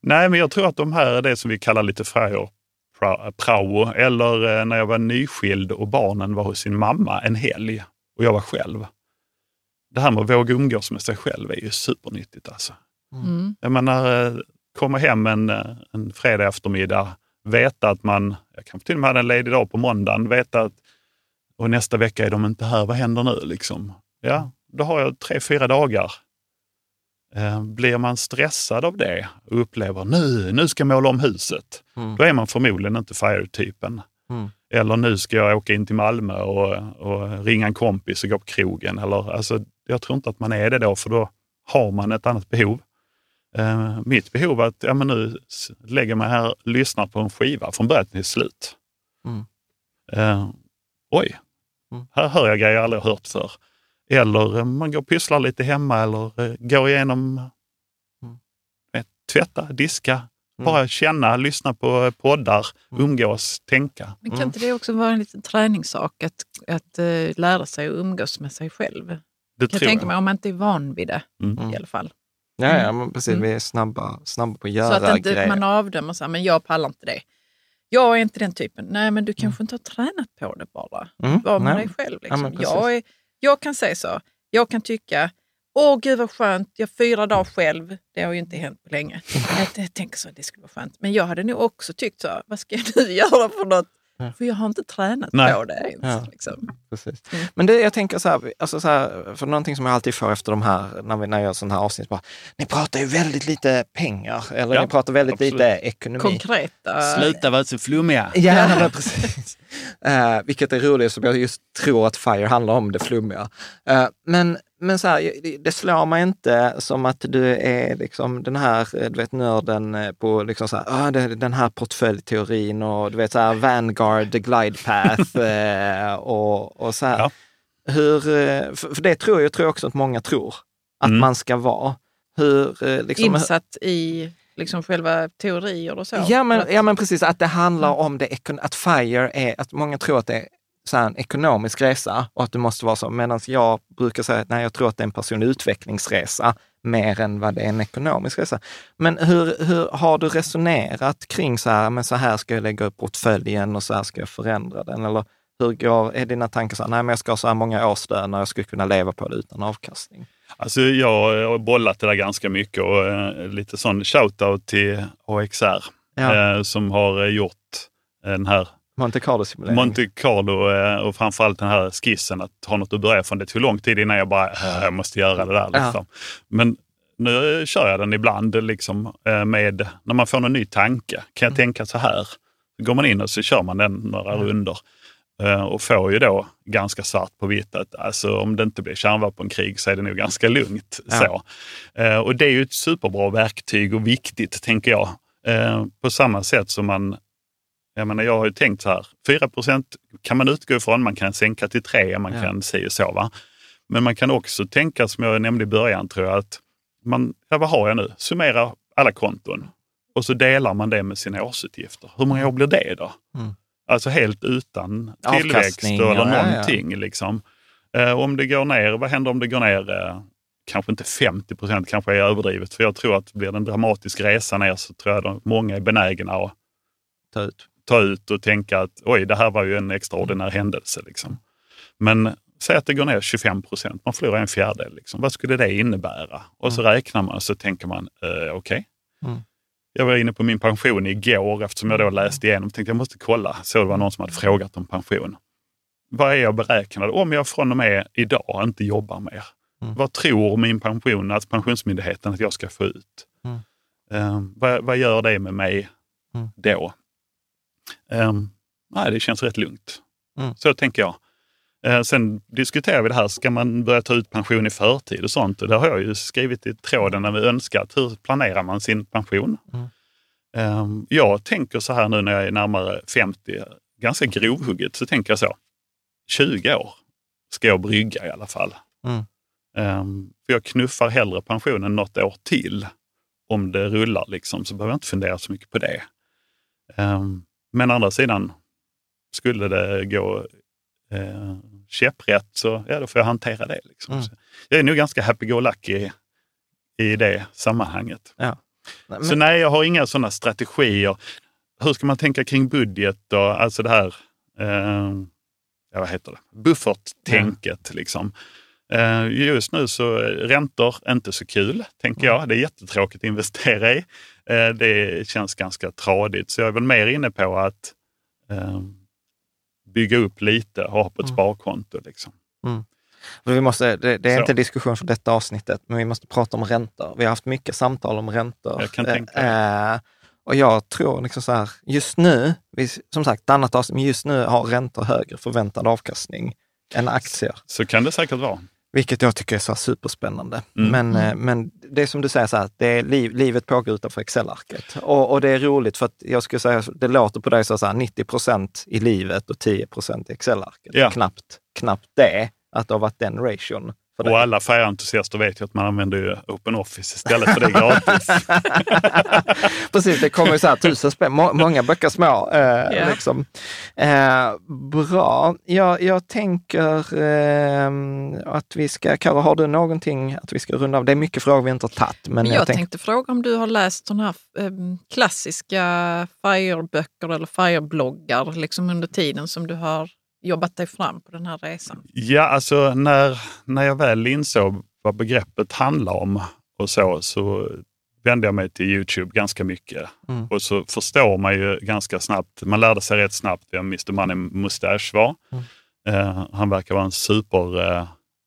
Nej, men jag tror att de här är det som vi kallar lite friar pra- prao. Eller eh, när jag var nyskild och barnen var hos sin mamma en helg och jag var själv. Det här med att våga umgås med sig själv är ju supernyttigt. Alltså. Mm. Jag menar, eh, komma hem en, en fredag eftermiddag, veta att man, jag kanske till och med hade en ledig dag på måndagen, veta att och nästa vecka är de inte här, vad händer nu? Liksom? Ja, då har jag tre, fyra dagar. Eh, Blir man stressad av det och upplever nu, nu ska jag måla om huset, Mm. då är man förmodligen inte FIRE-typen. Mm. Eller nu ska jag åka in till Malmö och, och ringa en kompis och gå på krogen. Eller, alltså, jag tror inte att man är det då, för då har man ett annat behov. Eh, mitt behov att ja, men nu lägger man här och lyssnar på en skiva från början till slut. Mm. Eh, oj, Mm. här hör jag grejer jag aldrig har hört för. Eller eh, man går och pysslar lite hemma eller eh, går igenom, Mm. vet, tvätta, diska, Mm. bara känna, lyssna på poddar, Mm. umgås, tänka. Men kan Mm. inte det också vara en liten träningssak att, att eh, lära sig att umgås med sig själv? Det Jag tror tänker jag. mig om man inte är van vid det Mm. i alla fall. Ja, ja men precis. Vi är snabba, snabba på att göra Så att inte grejer. man avdömer så här, men jag pallar inte det. Jag är inte den typen. Nej, men du kanske inte har tränat på det bara. Mm, Var med dig själv. Liksom. jag, är, jag kan säga så. Jag kan tycka, åh gud vad skönt, jag fyra dagar själv. Det har ju inte hänt på länge. Jag, jag tänker så, det skulle vara skönt. Men jag hade nog också tyckt så, vad ska jag nu göra för något? För jag har inte tränat Nej. på det ens. Ja. Liksom. Precis. Mm. Men det, jag tänker så här, alltså så här, för någonting som jag alltid får efter de här, när, vi, när jag gör sådana här avsnitt, bara, ni pratar ju väldigt lite pengar, eller Ja, ni pratar väldigt absolut. lite ekonomi. Konkreta. Sluta vara så flummiga. Ja, men precis. Uh, vilket är roligt, som jag just tror att FIRE handlar om, det flummiga. Eh, men men så här, det, slår mig inte som att du är liksom den här eh, du vet, nörden eh, på liksom så här, ah, den här portföljteorin och du vet så här, Vanguard, the glide path eh, och, och så här. Ja. Hur, för, det tror jag, tror också att många tror att Mm. man ska vara. Hur, liksom, Insatt i liksom själva teorier och så. Ja men, ja men precis, att det handlar om det, att FIRE är, att många tror att det är så en ekonomisk resa och att det måste vara så. Medan jag brukar säga att nej, jag tror att det är en personlig utvecklingsresa mer än vad det är en ekonomisk resa. Men hur, hur har du resonerat kring så här, men så här ska jag lägga upp portföljen och så här ska jag förändra den? Eller hur går, är dina tankar så här, nej men jag ska ha så här många årslöner, jag skulle kunna leva på det utan avkastning? Alltså jag har bollat det där ganska mycket och eh, lite sån shoutout till AXR Ja. eh, som har eh, gjort den här Monte Carlo-simulering. Monte Carlo eh, och framförallt den här skissen att ha något att börja från. Det tog lång tid innan jag bara, "Äh, jag måste göra det där. Ja. Liksom. Men nu kör jag den ibland liksom, eh, med, när man får någon ny tanke. Kan jag Mm. tänka så här? Så går man in och så kör man den några runder eh, och får ju då ganska svart på vitt att alltså, om det inte blir kärnvapenkrig så är det nog ganska lugnt. Ja. Så. Och det är ju ett superbra verktyg och viktigt, tänker jag. På samma sätt som man jag menar, jag har ju tänkt så här, 4 kan man utgå ifrån, man kan sänka till 3, man Ja. kan och så. Va? Men man kan också tänka, som jag nämnde i början, tror jag, att man, ja, vad har jag nu? Summera alla konton och så delar man det med sina årsutgifter. Hur många år blir det då? Mm. Alltså helt utan tillväxt eller ja, ja, ja. någonting. Liksom. Eh, om det går ner, vad händer om det går ner eh, kanske inte 50 procent, kanske är överdrivet. För jag tror att blir det en dramatisk resa ner så tror jag att många är benägna att Ta ut. Ta ut och tänka att oj, det här var ju en extraordinär händelse. Liksom. Men säg att det går ner 25 procent, man förlorar en fjärdedel. Liksom. Vad skulle det innebära? Och så räknar man och så tänker man, eh, okej. Mm. Jag var inne på min pension igår eftersom jag då läste igenom och tänkte jag måste kolla. Så det var någon som hade frågat om pension. Vad är jag beräknad om jag från och med idag inte jobbar mer? Mm. Vad tror min pension, att Pensionsmyndigheten att jag ska få ut? Mm. Eh, vad, vad gör det med mig Mm. då? Um, nej, det känns rätt lugnt. Mm. Så tänker jag. Eh, sen diskuterar vi det här, ska man börja ta ut pension i förtid och sånt? Och det har jag ju skrivit i tråden när vi önskat. Hur planerar man sin pension? Mm. Ehm, jag tänker så här nu när jag är närmare 50, ganska grovhugget, så tänker jag så. 20 år ska jag brygga i alla fall. Mm. Ehm, för jag knuffar hellre pensionen något år till. Om det rullar liksom, så behöver jag inte fundera så mycket på det. Men å andra sidan, skulle det gå eh, käpprätt så ja, då får jag hantera det. Liksom. Mm. Jag är nog ganska happy-go-lucky i det sammanhanget. Nej, men- Så nej, jag har inga sådana strategier. Hur ska man tänka kring budget och alltså det här, eh, ja, vad heter det, bufferttänket liksom. Eh, just nu så är räntor inte så kul, tänker jag. Det är jättetråkigt att investera i. Eh, det känns ganska tradigt, så jag är väl mer inne på att eh, bygga upp lite och ha på ett Mm. sparkonto. Liksom. För Vi måste, det, det är Så. inte diskussion för detta avsnittet, men vi måste prata om räntor. Vi har haft mycket samtal om räntor. Jag kan tänka eh, och jag tror liksom så här, just nu, vi, som sagt, annat avsnitt, men just nu har räntor högre förväntad avkastning än aktier. Så kan det säkert vara. Vilket jag tycker är så superspännande. Mm. Men, eh, men det är som du säger, så här, det är liv, livet pågår utanför Excel-arket. Och, och det är roligt för att jag skulle säga, det låter på dig så här 90 procent i livet och 10 procent i Excel-arket. Ja. Knappt, knappt det, att det har varit den ration Och dig. alla färgentusiaster vet ju att man använder ju Open Office istället för det gratis. Precis, det kommer ju så här tusen spänn, må, många böcker små. Eh, Ja. liksom. eh, bra, jag, jag tänker eh, att vi ska, Karo, har du någonting att vi ska runda av? Det är mycket frågor vi inte har tagit. Men jag, jag tänker, tänkte fråga om du har läst sådana här em, klassiska FIRE-böcker eller FIRE-bloggar liksom under tiden som du har jobbat dig fram på den här resan? Ja, alltså när, när jag väl insåg vad begreppet handlar om och så, så vände jag mig till Youtube ganska mycket. Mm. Och så förstår man ju ganska snabbt, man lärde sig rätt snabbt vem Mr Money Mustache var. Mm. Eh, han verkar vara en super eh,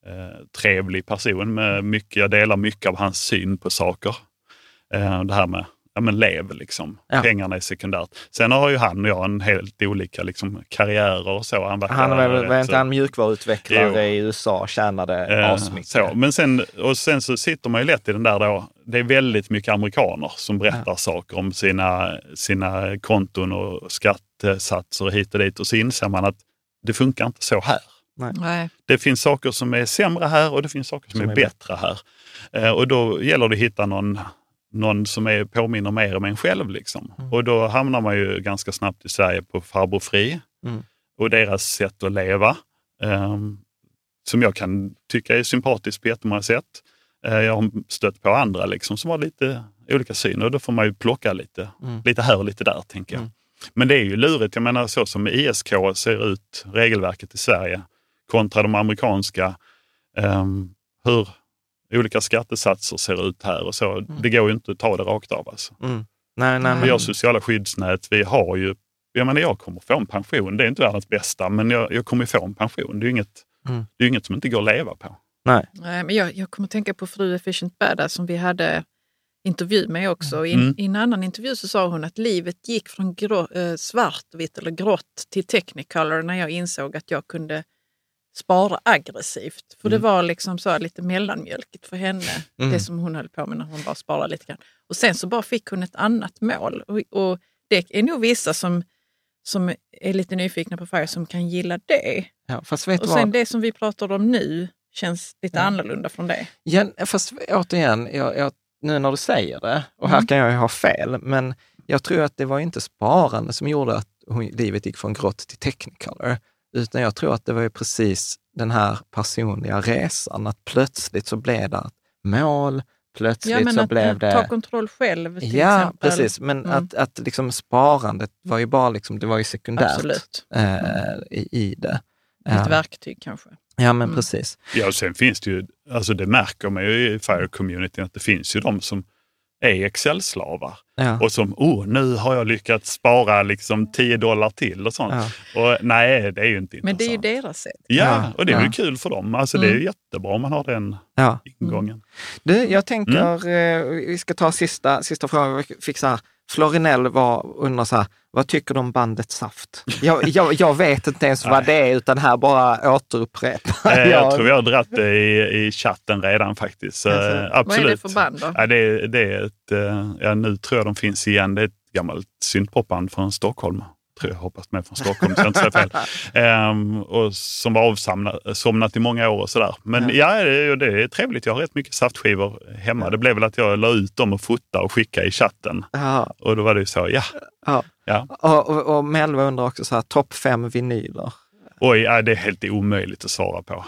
eh, trevlig person. Med mycket, jag delar mycket av hans syn på saker. Eh, det här med ja, men lev, liksom. Ja. pengarna är sekundärt. Sen har ju han och jag en helt olika liksom, karriärer och så. Han, han rätt var inte så- han mjukvaruutvecklare Jo. i USA, tjänade Eh, asmycket. så. Men sen, och sen så sitter man ju lätt i den där då. Det är väldigt mycket amerikaner som berättar saker om sina, sina konton och skattesatser hit och dit. Och så inser man att det funkar inte så här. Nej. Det finns saker som är sämre här och det finns saker som, Som är, är bättre här. Eh, och då gäller det att hitta någon, någon som är, påminner mer om en själv. Liksom. Och då hamnar man ju ganska snabbt i Sverige på Farbror Fri Mm. och deras sätt att leva. ehm, som jag kan tycka är sympatiskt på jättemånga sätt. Eh, jag har stött på andra liksom, som har lite olika syn och då får man ju plocka lite, Mm. lite här och lite där. tänker jag. Mm. Men det är ju lurigt. Jag menar så som ISK ser ut, regelverket i Sverige, kontra de amerikanska. ehm, hur olika skattesatser ser ut här och så. Det går ju inte att ta det rakt av. Alltså. Mm. Nej, nej, Vi har sociala skyddsnät, vi har ju, jag menar jag kommer få en pension. Det är inte världens bästa, men jag, jag kommer få en pension. Det är ju inget, Mm. det är inget som inte går att leva på. nej. Nej, men jag, jag kommer tänka på fru Efficient Badass som vi hade intervju med också. I, en- Mm. I en annan intervju så sa hon att livet gick från grå, eh, svartvitt eller grått till technicolor när jag insåg att jag kunde spara aggressivt. För det var liksom så lite mellanmjölkigt för henne, Mm. det som hon höll på med när hon bara sparade lite grann. Och sen så bara fick hon ett annat mål. Och, och det är nog vissa som, som är lite nyfikna på FIRE som kan gilla det. Ja, fast vet Och sen vad? det som vi pratar om nu känns lite Ja. annorlunda från det. Ja, fast återigen, jag, jag, nu när du säger det, och här Mm. kan jag ju ha fel, men jag tror att det var inte sparande som gjorde att hon, livet gick från grått till technicolor, utan jag tror att det var ju precis den här personliga resan, att plötsligt så blev det ett mål, plötsligt Ja, men så att, blev att det... ta kontroll själv till Ja, exempel. precis. Men Mm. att, att liksom sparandet var ju bara liksom, det var ju sekundärt Absolut. eh, i, i det. Ett Ja. verktyg kanske. Ja, men Mm. precis. Ja, och sen finns det ju, alltså det märker man ju i FIRE-communityn, att det finns ju de som är Excel-slavar. Ja. Och som, oh, nu har jag lyckats spara liksom 10 dollar till och sånt. Ja. Och nej, det är ju inte Men det är ju intressant. deras sätt. Ja, Ja, och det är ju kul för dem. Alltså det är Mm. ju jättebra om man har den Ja. ingången. Du, jag tänker, Mm. eh, vi ska ta sista, sista frågan. Vi fick så här, Florinell var undrar så här, vad tycker du om bandet Saft? Jag, jag, jag vet inte ens vad det är, utan här bara återupprepa. Eh, Jag tror vi har dratt det i, i chatten redan faktiskt. Så, Alltså, eh, Vad absolut. är det för band då? Ja, det, är, det är ett, eh, ja, nu tror jag de finns igen. Det är ett gammalt syntpopband från Stockholm. Tror jag hoppas med från Stockholm, så jag inte säger fel. Ehm, och som var avsomnat i många år och sådär. Men ja, det, är- det är trevligt. Jag har rätt mycket saftskivor hemma. Det blev väl att jag la ut dem och fotade och skickade i chatten. Ja, Och då var det ju så, ja. ja. ja. Och, och, och Melva undrar också så här, topp fem vinyler. Oj, ja, det är helt omöjligt att svara på.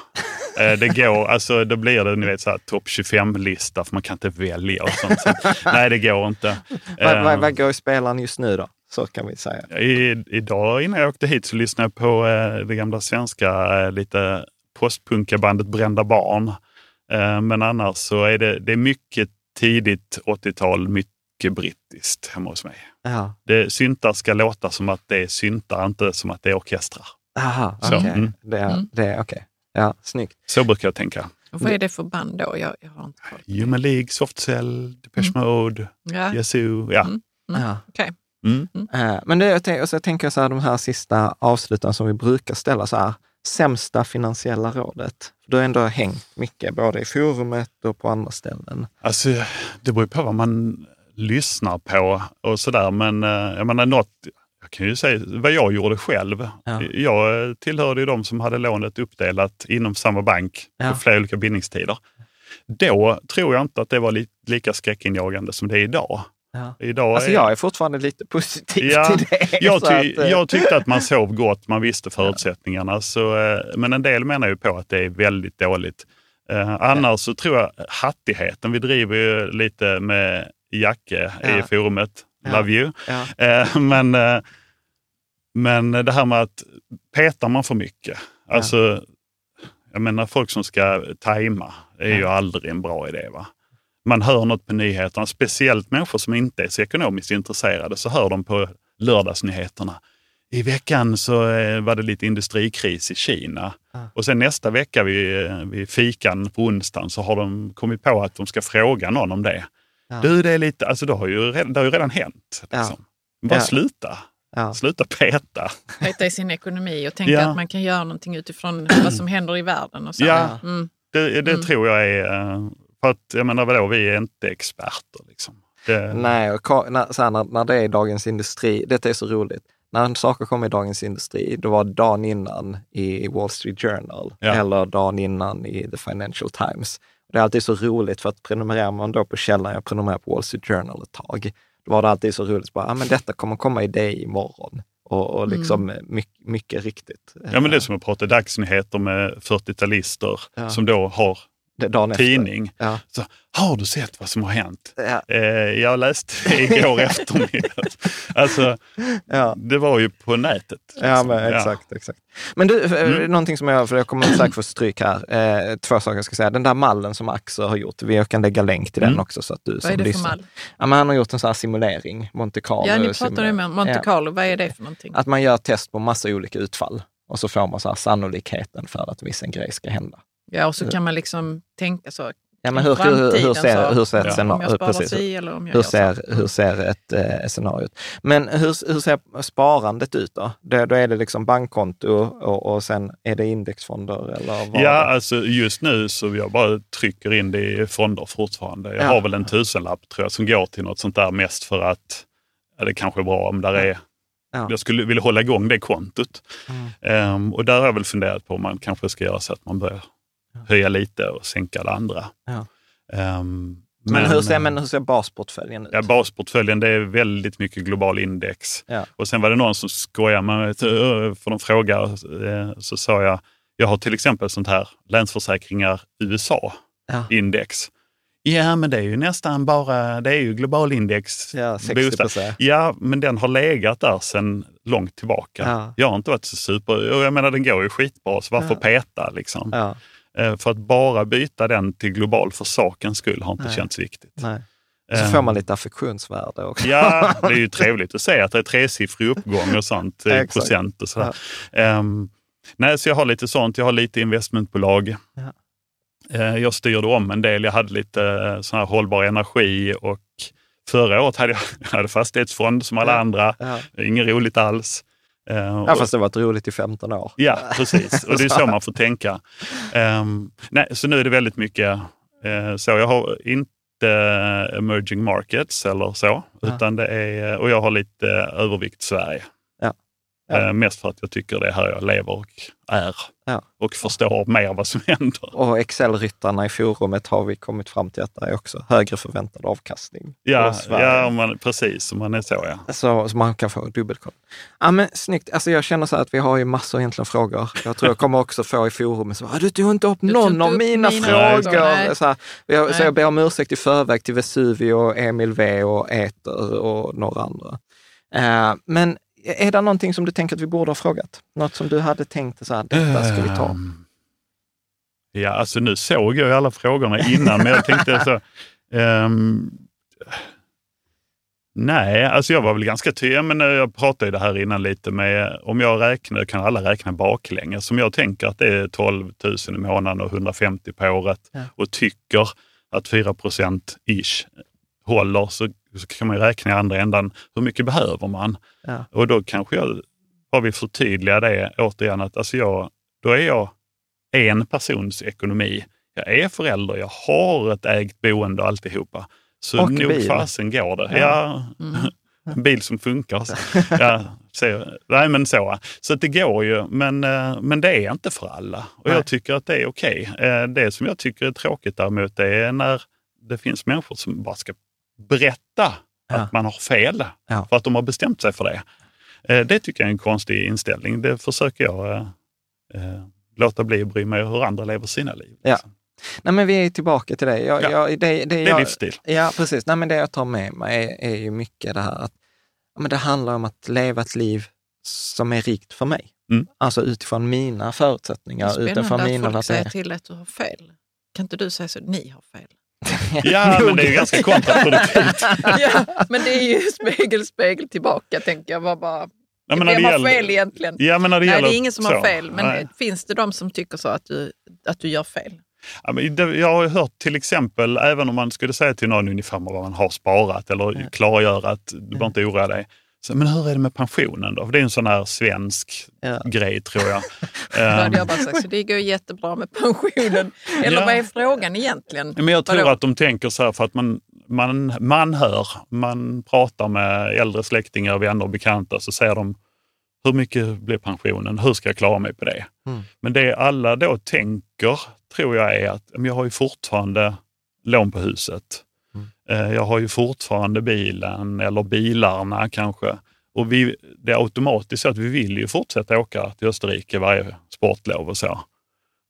Eh, Det går, alltså då blir det ni vet så här topp 25-lista för man kan inte välja och sånt. Så, nej, det går inte. Vad, vad, Eh, vad går i spelaren just nu då? Så kan vi säga. I, idag innan jag åkte hit så lyssnade jag på eh, det gamla svenska eh, lite postpunkabandet Brända barn. Eh, men annars så är det, det är mycket tidigt 80-tal, mycket brittiskt hemma hos mig. Ja. Det, syntar ska låta som att det är syntar, inte som att det är orkestrar. Aha, Så, okej. mm. Det, är- Mm. det är okej. Ja, snyggt. Så brukar jag tänka. Och vad är det för band då? Jag, jag har inte koll. Human League, Soft Cell, Depeche Mode, Ja, Yazoo. Ja. Mm. Ja. okej. Mm. Eh, Men det, och så tänker jag så här, de här sista avsluten som vi brukar ställa så här, sämsta finansiella rådet. Du har ändå hängt mycket, både i forumet och på andra ställen. Alltså, det beror på vad man lyssnar på och sådär. Men eh, jag menar, något, Jag kan ju säga vad jag gjorde själv. Ja. Jag tillhörde ju de som hade lånet uppdelat inom samma bank Ja. på flera olika bindningstider. Då tror jag inte att det var li lika skräckinjagande som det är idag. Ja. idag Alltså är- jag är fortfarande lite positiv Ja, till det. jag, ty, att, eh, jag tyckte att man sov gott, man visste förutsättningarna. Så, eh, men en del menar ju på att det är väldigt dåligt. Eh, annars så tror jag hattigheten, vi driver ju lite med Jacke Ja. i forumet, love you. men, men det här med att petar man för mycket, alltså jag menar folk som ska tajma är ju aldrig en bra idé. va? Man hör något på nyheterna, speciellt människor som inte är så ekonomiskt intresserade, så hör de på lördagsnyheterna. I veckan så eh, var det lite industrikris i Kina. Ja. Och sen nästa vecka vid, eh, vid fikan på onsdagen så har de kommit på att de ska fråga någon om det. Ja. Du, det är lite, alltså det har ju redan, det har ju redan hänt. Ja. Liksom. Bara Ja. sluta. Ja. Sluta peta. Peta i sin ekonomi och tänka Ja. att man kan göra någonting utifrån vad som händer i världen. Och så. Ja. Mm. Det, det Mm. tror jag är... eh, För att, jag menar vadå, vi är inte experter. Liksom. Det, Nej, och när, så här, när, när det är Dagens Industri, detta är så roligt. När saker kommer i Dagens Industri, då var dagen innan i Wall Street Journal Ja. eller dagen innan i The Financial Times. Det är alltid så roligt för att prenumererar man då på källan, jag prenumererar på Wall Street Journal ett tag, då var det alltid så roligt, bara, ah, men detta kommer komma i dig imorgon. Och, och liksom mycket, mycket riktigt. Ja, men det är som att prata dagsnyheter med 40-talister Ja. som då har dagen efter. tidning. Ja. Så, har du sett vad som har hänt? Ja, Eh, jag läste igår eftermiddag. Alltså, ja. det var ju på nätet. Ja, liksom. men exakt. exakt. Men du, eh, Mm. någonting som jag, för jag kommer säkert få stryk här. Eh, två saker jag ska säga. Den där mallen som Axel har gjort, vi kan lägga länk till den Mm. också så att du Vad är det för lyssnar. mall? Ja, men han har gjort en sån här simulering, Monte Carlo. Ja, ni pratade simulering. med Monte Ja. Carlo. Vad är det för någonting? Att man gör test på massa olika utfall och så får man så här sannolikheten för att viss en grej ska hända. Ja, och så kan man liksom tänka så. Ja, men hur, hur, hur, ser, hur ser ett Ja. Scenario ut? Precis. si eller om jag Hur ser, hur ser ett eh, scenario ut? Men hur, hur ser sparandet ut då? Det, då är det liksom bankkonto och, och sen är det indexfonder eller vad? Ja, alltså just nu så jag bara trycker in det i fonder fortfarande. Jag Ja. har väl en tusenlapp tror jag som går till något sånt där mest för att ja, det kanske är bra om där är Ja. Jag skulle vilja hålla igång det kontot. Mm. Ehm, och där har jag väl funderat på om man kanske ska göra så att man börjar höja lite och sänka det andra. Ja. Ehm, Men, hur ser, men hur ser basportföljen ut? Ja, basportföljen det är väldigt mycket global index. Ja. Och sen var det någon som skojade med mig, för de frågar, eh, så sa jag, jag har till exempel sånt här Länsförsäkringar USA Ja. index. Ja, men det är ju nästan bara, det är ju global index. Ja, 60 bostad. Ja, men den har legat där sedan långt tillbaka. Ja. Jag har inte varit så super, och jag menar den går ju skitbra, så varför Ja. peta liksom? Ja, Eh, För att bara byta den till global för sakens skull har inte Nej. känts viktigt. nej. Så Ehm, får man lite affektionsvärde också. Ja, det är ju trevligt att se att det är tresiffrig uppgång och sånt i Exakt. procent och sådär. Ehm, nej, så jag har lite sånt. Jag har lite investmentbolag. Ja. Eh, jag styrde om en del. Jag hade lite eh, sån här hållbar energi och förra året hade jag, jag hade fastighetsfond som alla Ja. andra. Ja. Inget roligt alls. Eh, Ja, fast det har varit roligt i 15 år. Ja, precis. Och det är så man får tänka. Ehm, nej, så nu är det väldigt mycket eh, så. Jag har inte emerging markets eller så, Ja. utan det är, och jag har lite eh, övervikt Sverige. Ja. Eh, mest för att jag tycker det är här jag lever och är Ja. och förstår mer vad som händer. Och Excel-ryttarna i forumet har vi kommit fram till att det är också högre förväntad avkastning. Ja, ja om man, precis. Om man är så, ja. Så, så man kan få dubbelkoll. Ja, men snyggt. Alltså, jag känner så här att vi har ju massor egentligen frågor. Jag tror jag kommer också få i forumet så "Ah, du tog inte upp någon inte av upp mina mina frågor. Så, här, jag, så jag ber om ursäkt i förväg till Vesuvio, Emil V och Eter och några andra. Eh, men är det någonting som du tänker att vi borde ha frågat? Något som du hade tänkt så här, detta ska vi ta? Ehm, Ja, alltså nu såg jag alla frågorna innan, men jag tänkte så... ehm, nej, alltså jag var väl ganska tydlig, men eh, jag pratade ju det här innan lite med, om jag räknar, kan alla räkna baklänges. Som jag tänker att det är 12 000 i månaden och 150 på året Ja. och tycker att 4 procent ish håller, så, så kan man räkna i andra ändan. Hur mycket behöver man? Ja. Och då kanske jag bara vill förtydliga det återigen, att alltså jag, då är jag en persons ekonomi. Jag är förälder, jag har ett ägt boende och alltihopa. Så Och nog bil. fasen går det. Ja. Mm. en bil som funkar. Så, ja, så, nej men så. Så det går ju, men, eh, men det är inte för alla. Och Nej. jag tycker att det är okej. Eh, Det som jag tycker är tråkigt däremot, det är när det finns människor som bara ska berätta Ja. att man har fel Ja. för att de har bestämt sig för det. Eh, Det tycker jag är en konstig inställning. Det försöker jag eh, eh, låta bli att bry mig hur andra lever sina liv. Ja. liksom. Nej, men vi är tillbaka till det. Jag, Ja. jag, det, det, Det är jag, livsstil. Ja, precis. Nej, men det jag tar med mig är, är ju mycket det här att men det handlar om att leva ett liv som är rikt för mig. Mm. Alltså utifrån mina Det är förutsättningar, utifrån spännande mina att folk säger till att du har fel. Kan inte du säga så? Ni har fel. Ja, men det är ju ganska kontraproduktivt. ja, men det är ju spegel, spegel tillbaka, tänker jag. Bara, bara. Ja, men Vem det har gäller- fel egentligen? Ja, men när det Nej, gäller det är ingen som så, har fel. Men nej. finns det de som tycker så att du, att du gör fel? Ja, men det, jag har hört till exempel, även om man skulle säga till någon ungefär vad man har sparat eller klargöra att du behöver inte oroa dig. Så, men hur är det med pensionen då? För det är en sån här svensk Ja. grej tror jag. Ehm, jag bara sagt, så det går jättebra med pensionen. Eller Ja. vad är frågan egentligen? men jag tror Vadå? att de tänker så här för att man, man, man hör, man pratar med äldre släktingar, vänner och bekanta så säger de hur mycket blir pensionen? Hur ska jag klara mig på det? Mm. Men det alla då tänker, tror jag, är att jag har ju fortfarande lån på huset. Eh, Jag har ju fortfarande bilen eller bilarna kanske. Och vi, det är automatiskt så att vi vill ju fortsätta åka till Österrike varje sportlov och så.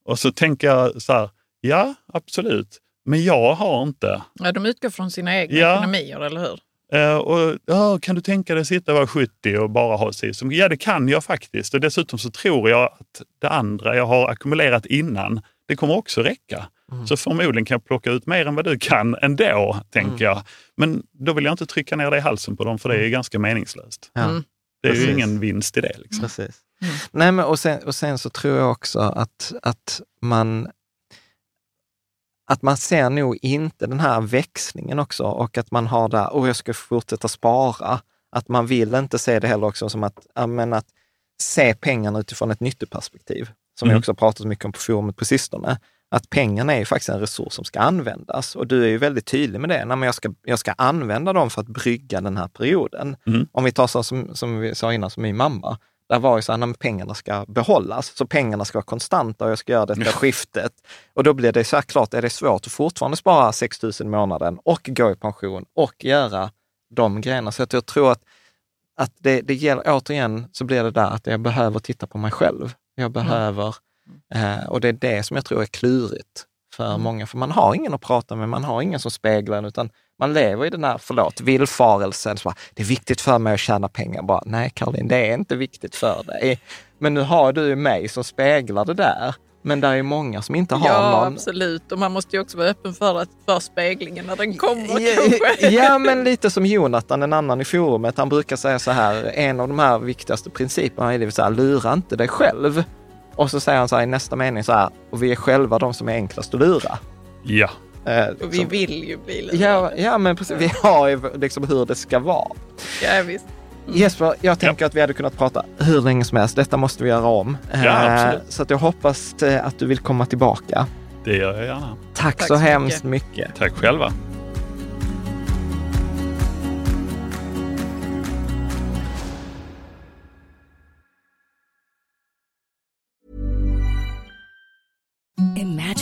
Och så tänker jag så här, ja absolut, men jag har inte. Ja, de utgår från sina egna Ja. ekonomier, eller hur? Eh, och, ja, kan du tänka dig att sitta och vara 70 och bara ha sig som... Ja, det kan jag faktiskt. Och dessutom så tror jag att det andra jag har ackumulerat innan, det kommer också räcka. Så förmodligen kan jag plocka ut mer än vad du kan ändå, tänker jag. Men då vill jag inte trycka ner det i halsen på dem, för det är ganska meningslöst. Ja. Mm. Det är ju Precis. ingen vinst i det. Liksom. Precis. Nej, men och, sen, och sen så tror jag också att, att man att man ser nog inte den här växlingen också och att man har där, och jag ska fortsätta spara. Att man vill inte se det heller också som att, men att se pengarna utifrån ett nyttoperspektiv, som vi Mm. också har pratat mycket om på forumet på sistone. Att pengarna är ju faktiskt en resurs som ska användas och du är ju väldigt tydlig med det. Nej, men jag, ska, jag ska använda dem för att brygga den här perioden. Mm. Om vi tar så som, som vi sa innan, som min mamma. Där var ju så här, nej, pengarna ska behållas, så pengarna ska vara konstanta och jag ska göra detta skiftet. Och då blir det så här klart, är det svårt att fortfarande spara 6 000 i månaden och gå i pension och göra de grejerna. Så att jag tror att, att det, det gäller, återigen så blir det där att jag behöver titta på mig själv. Jag behöver, eh, och det är det som jag tror är klurigt för många, för man har ingen att prata med, man har ingen som speglar utan man lever i den här, förlåt, villfarelsen. Så bara, det är viktigt för mig att tjäna pengar. Bara, Nej, Caroline, det är inte viktigt för dig. Men nu har du ju mig som speglar det där. Men det är många som inte har Ja, någon. absolut. Och man måste ju också vara öppen för, att, för speglingen när den kommer Ja, kanske. Ja, men lite som Jonathan, en annan i forumet, han brukar säga så här, en av de här viktigaste principerna är det så här, lura inte dig själv. Och så säger han så här i nästa mening så här, och vi är själva de som är enklast att lura. Ja. Eh, Och vi som- vill ju bli lurade. ja, ja, men precis, vi har ju liksom hur det ska vara. Ja, visst. Jesper, jag tänker att vi hade kunnat prata hur länge som helst. Detta måste vi göra om. Ja, Eh. Så att jag hoppas eh, att du vill komma tillbaka. Det gör jag gärna. Tack, Tack så, så hemskt mycket. Tack själva. Imagine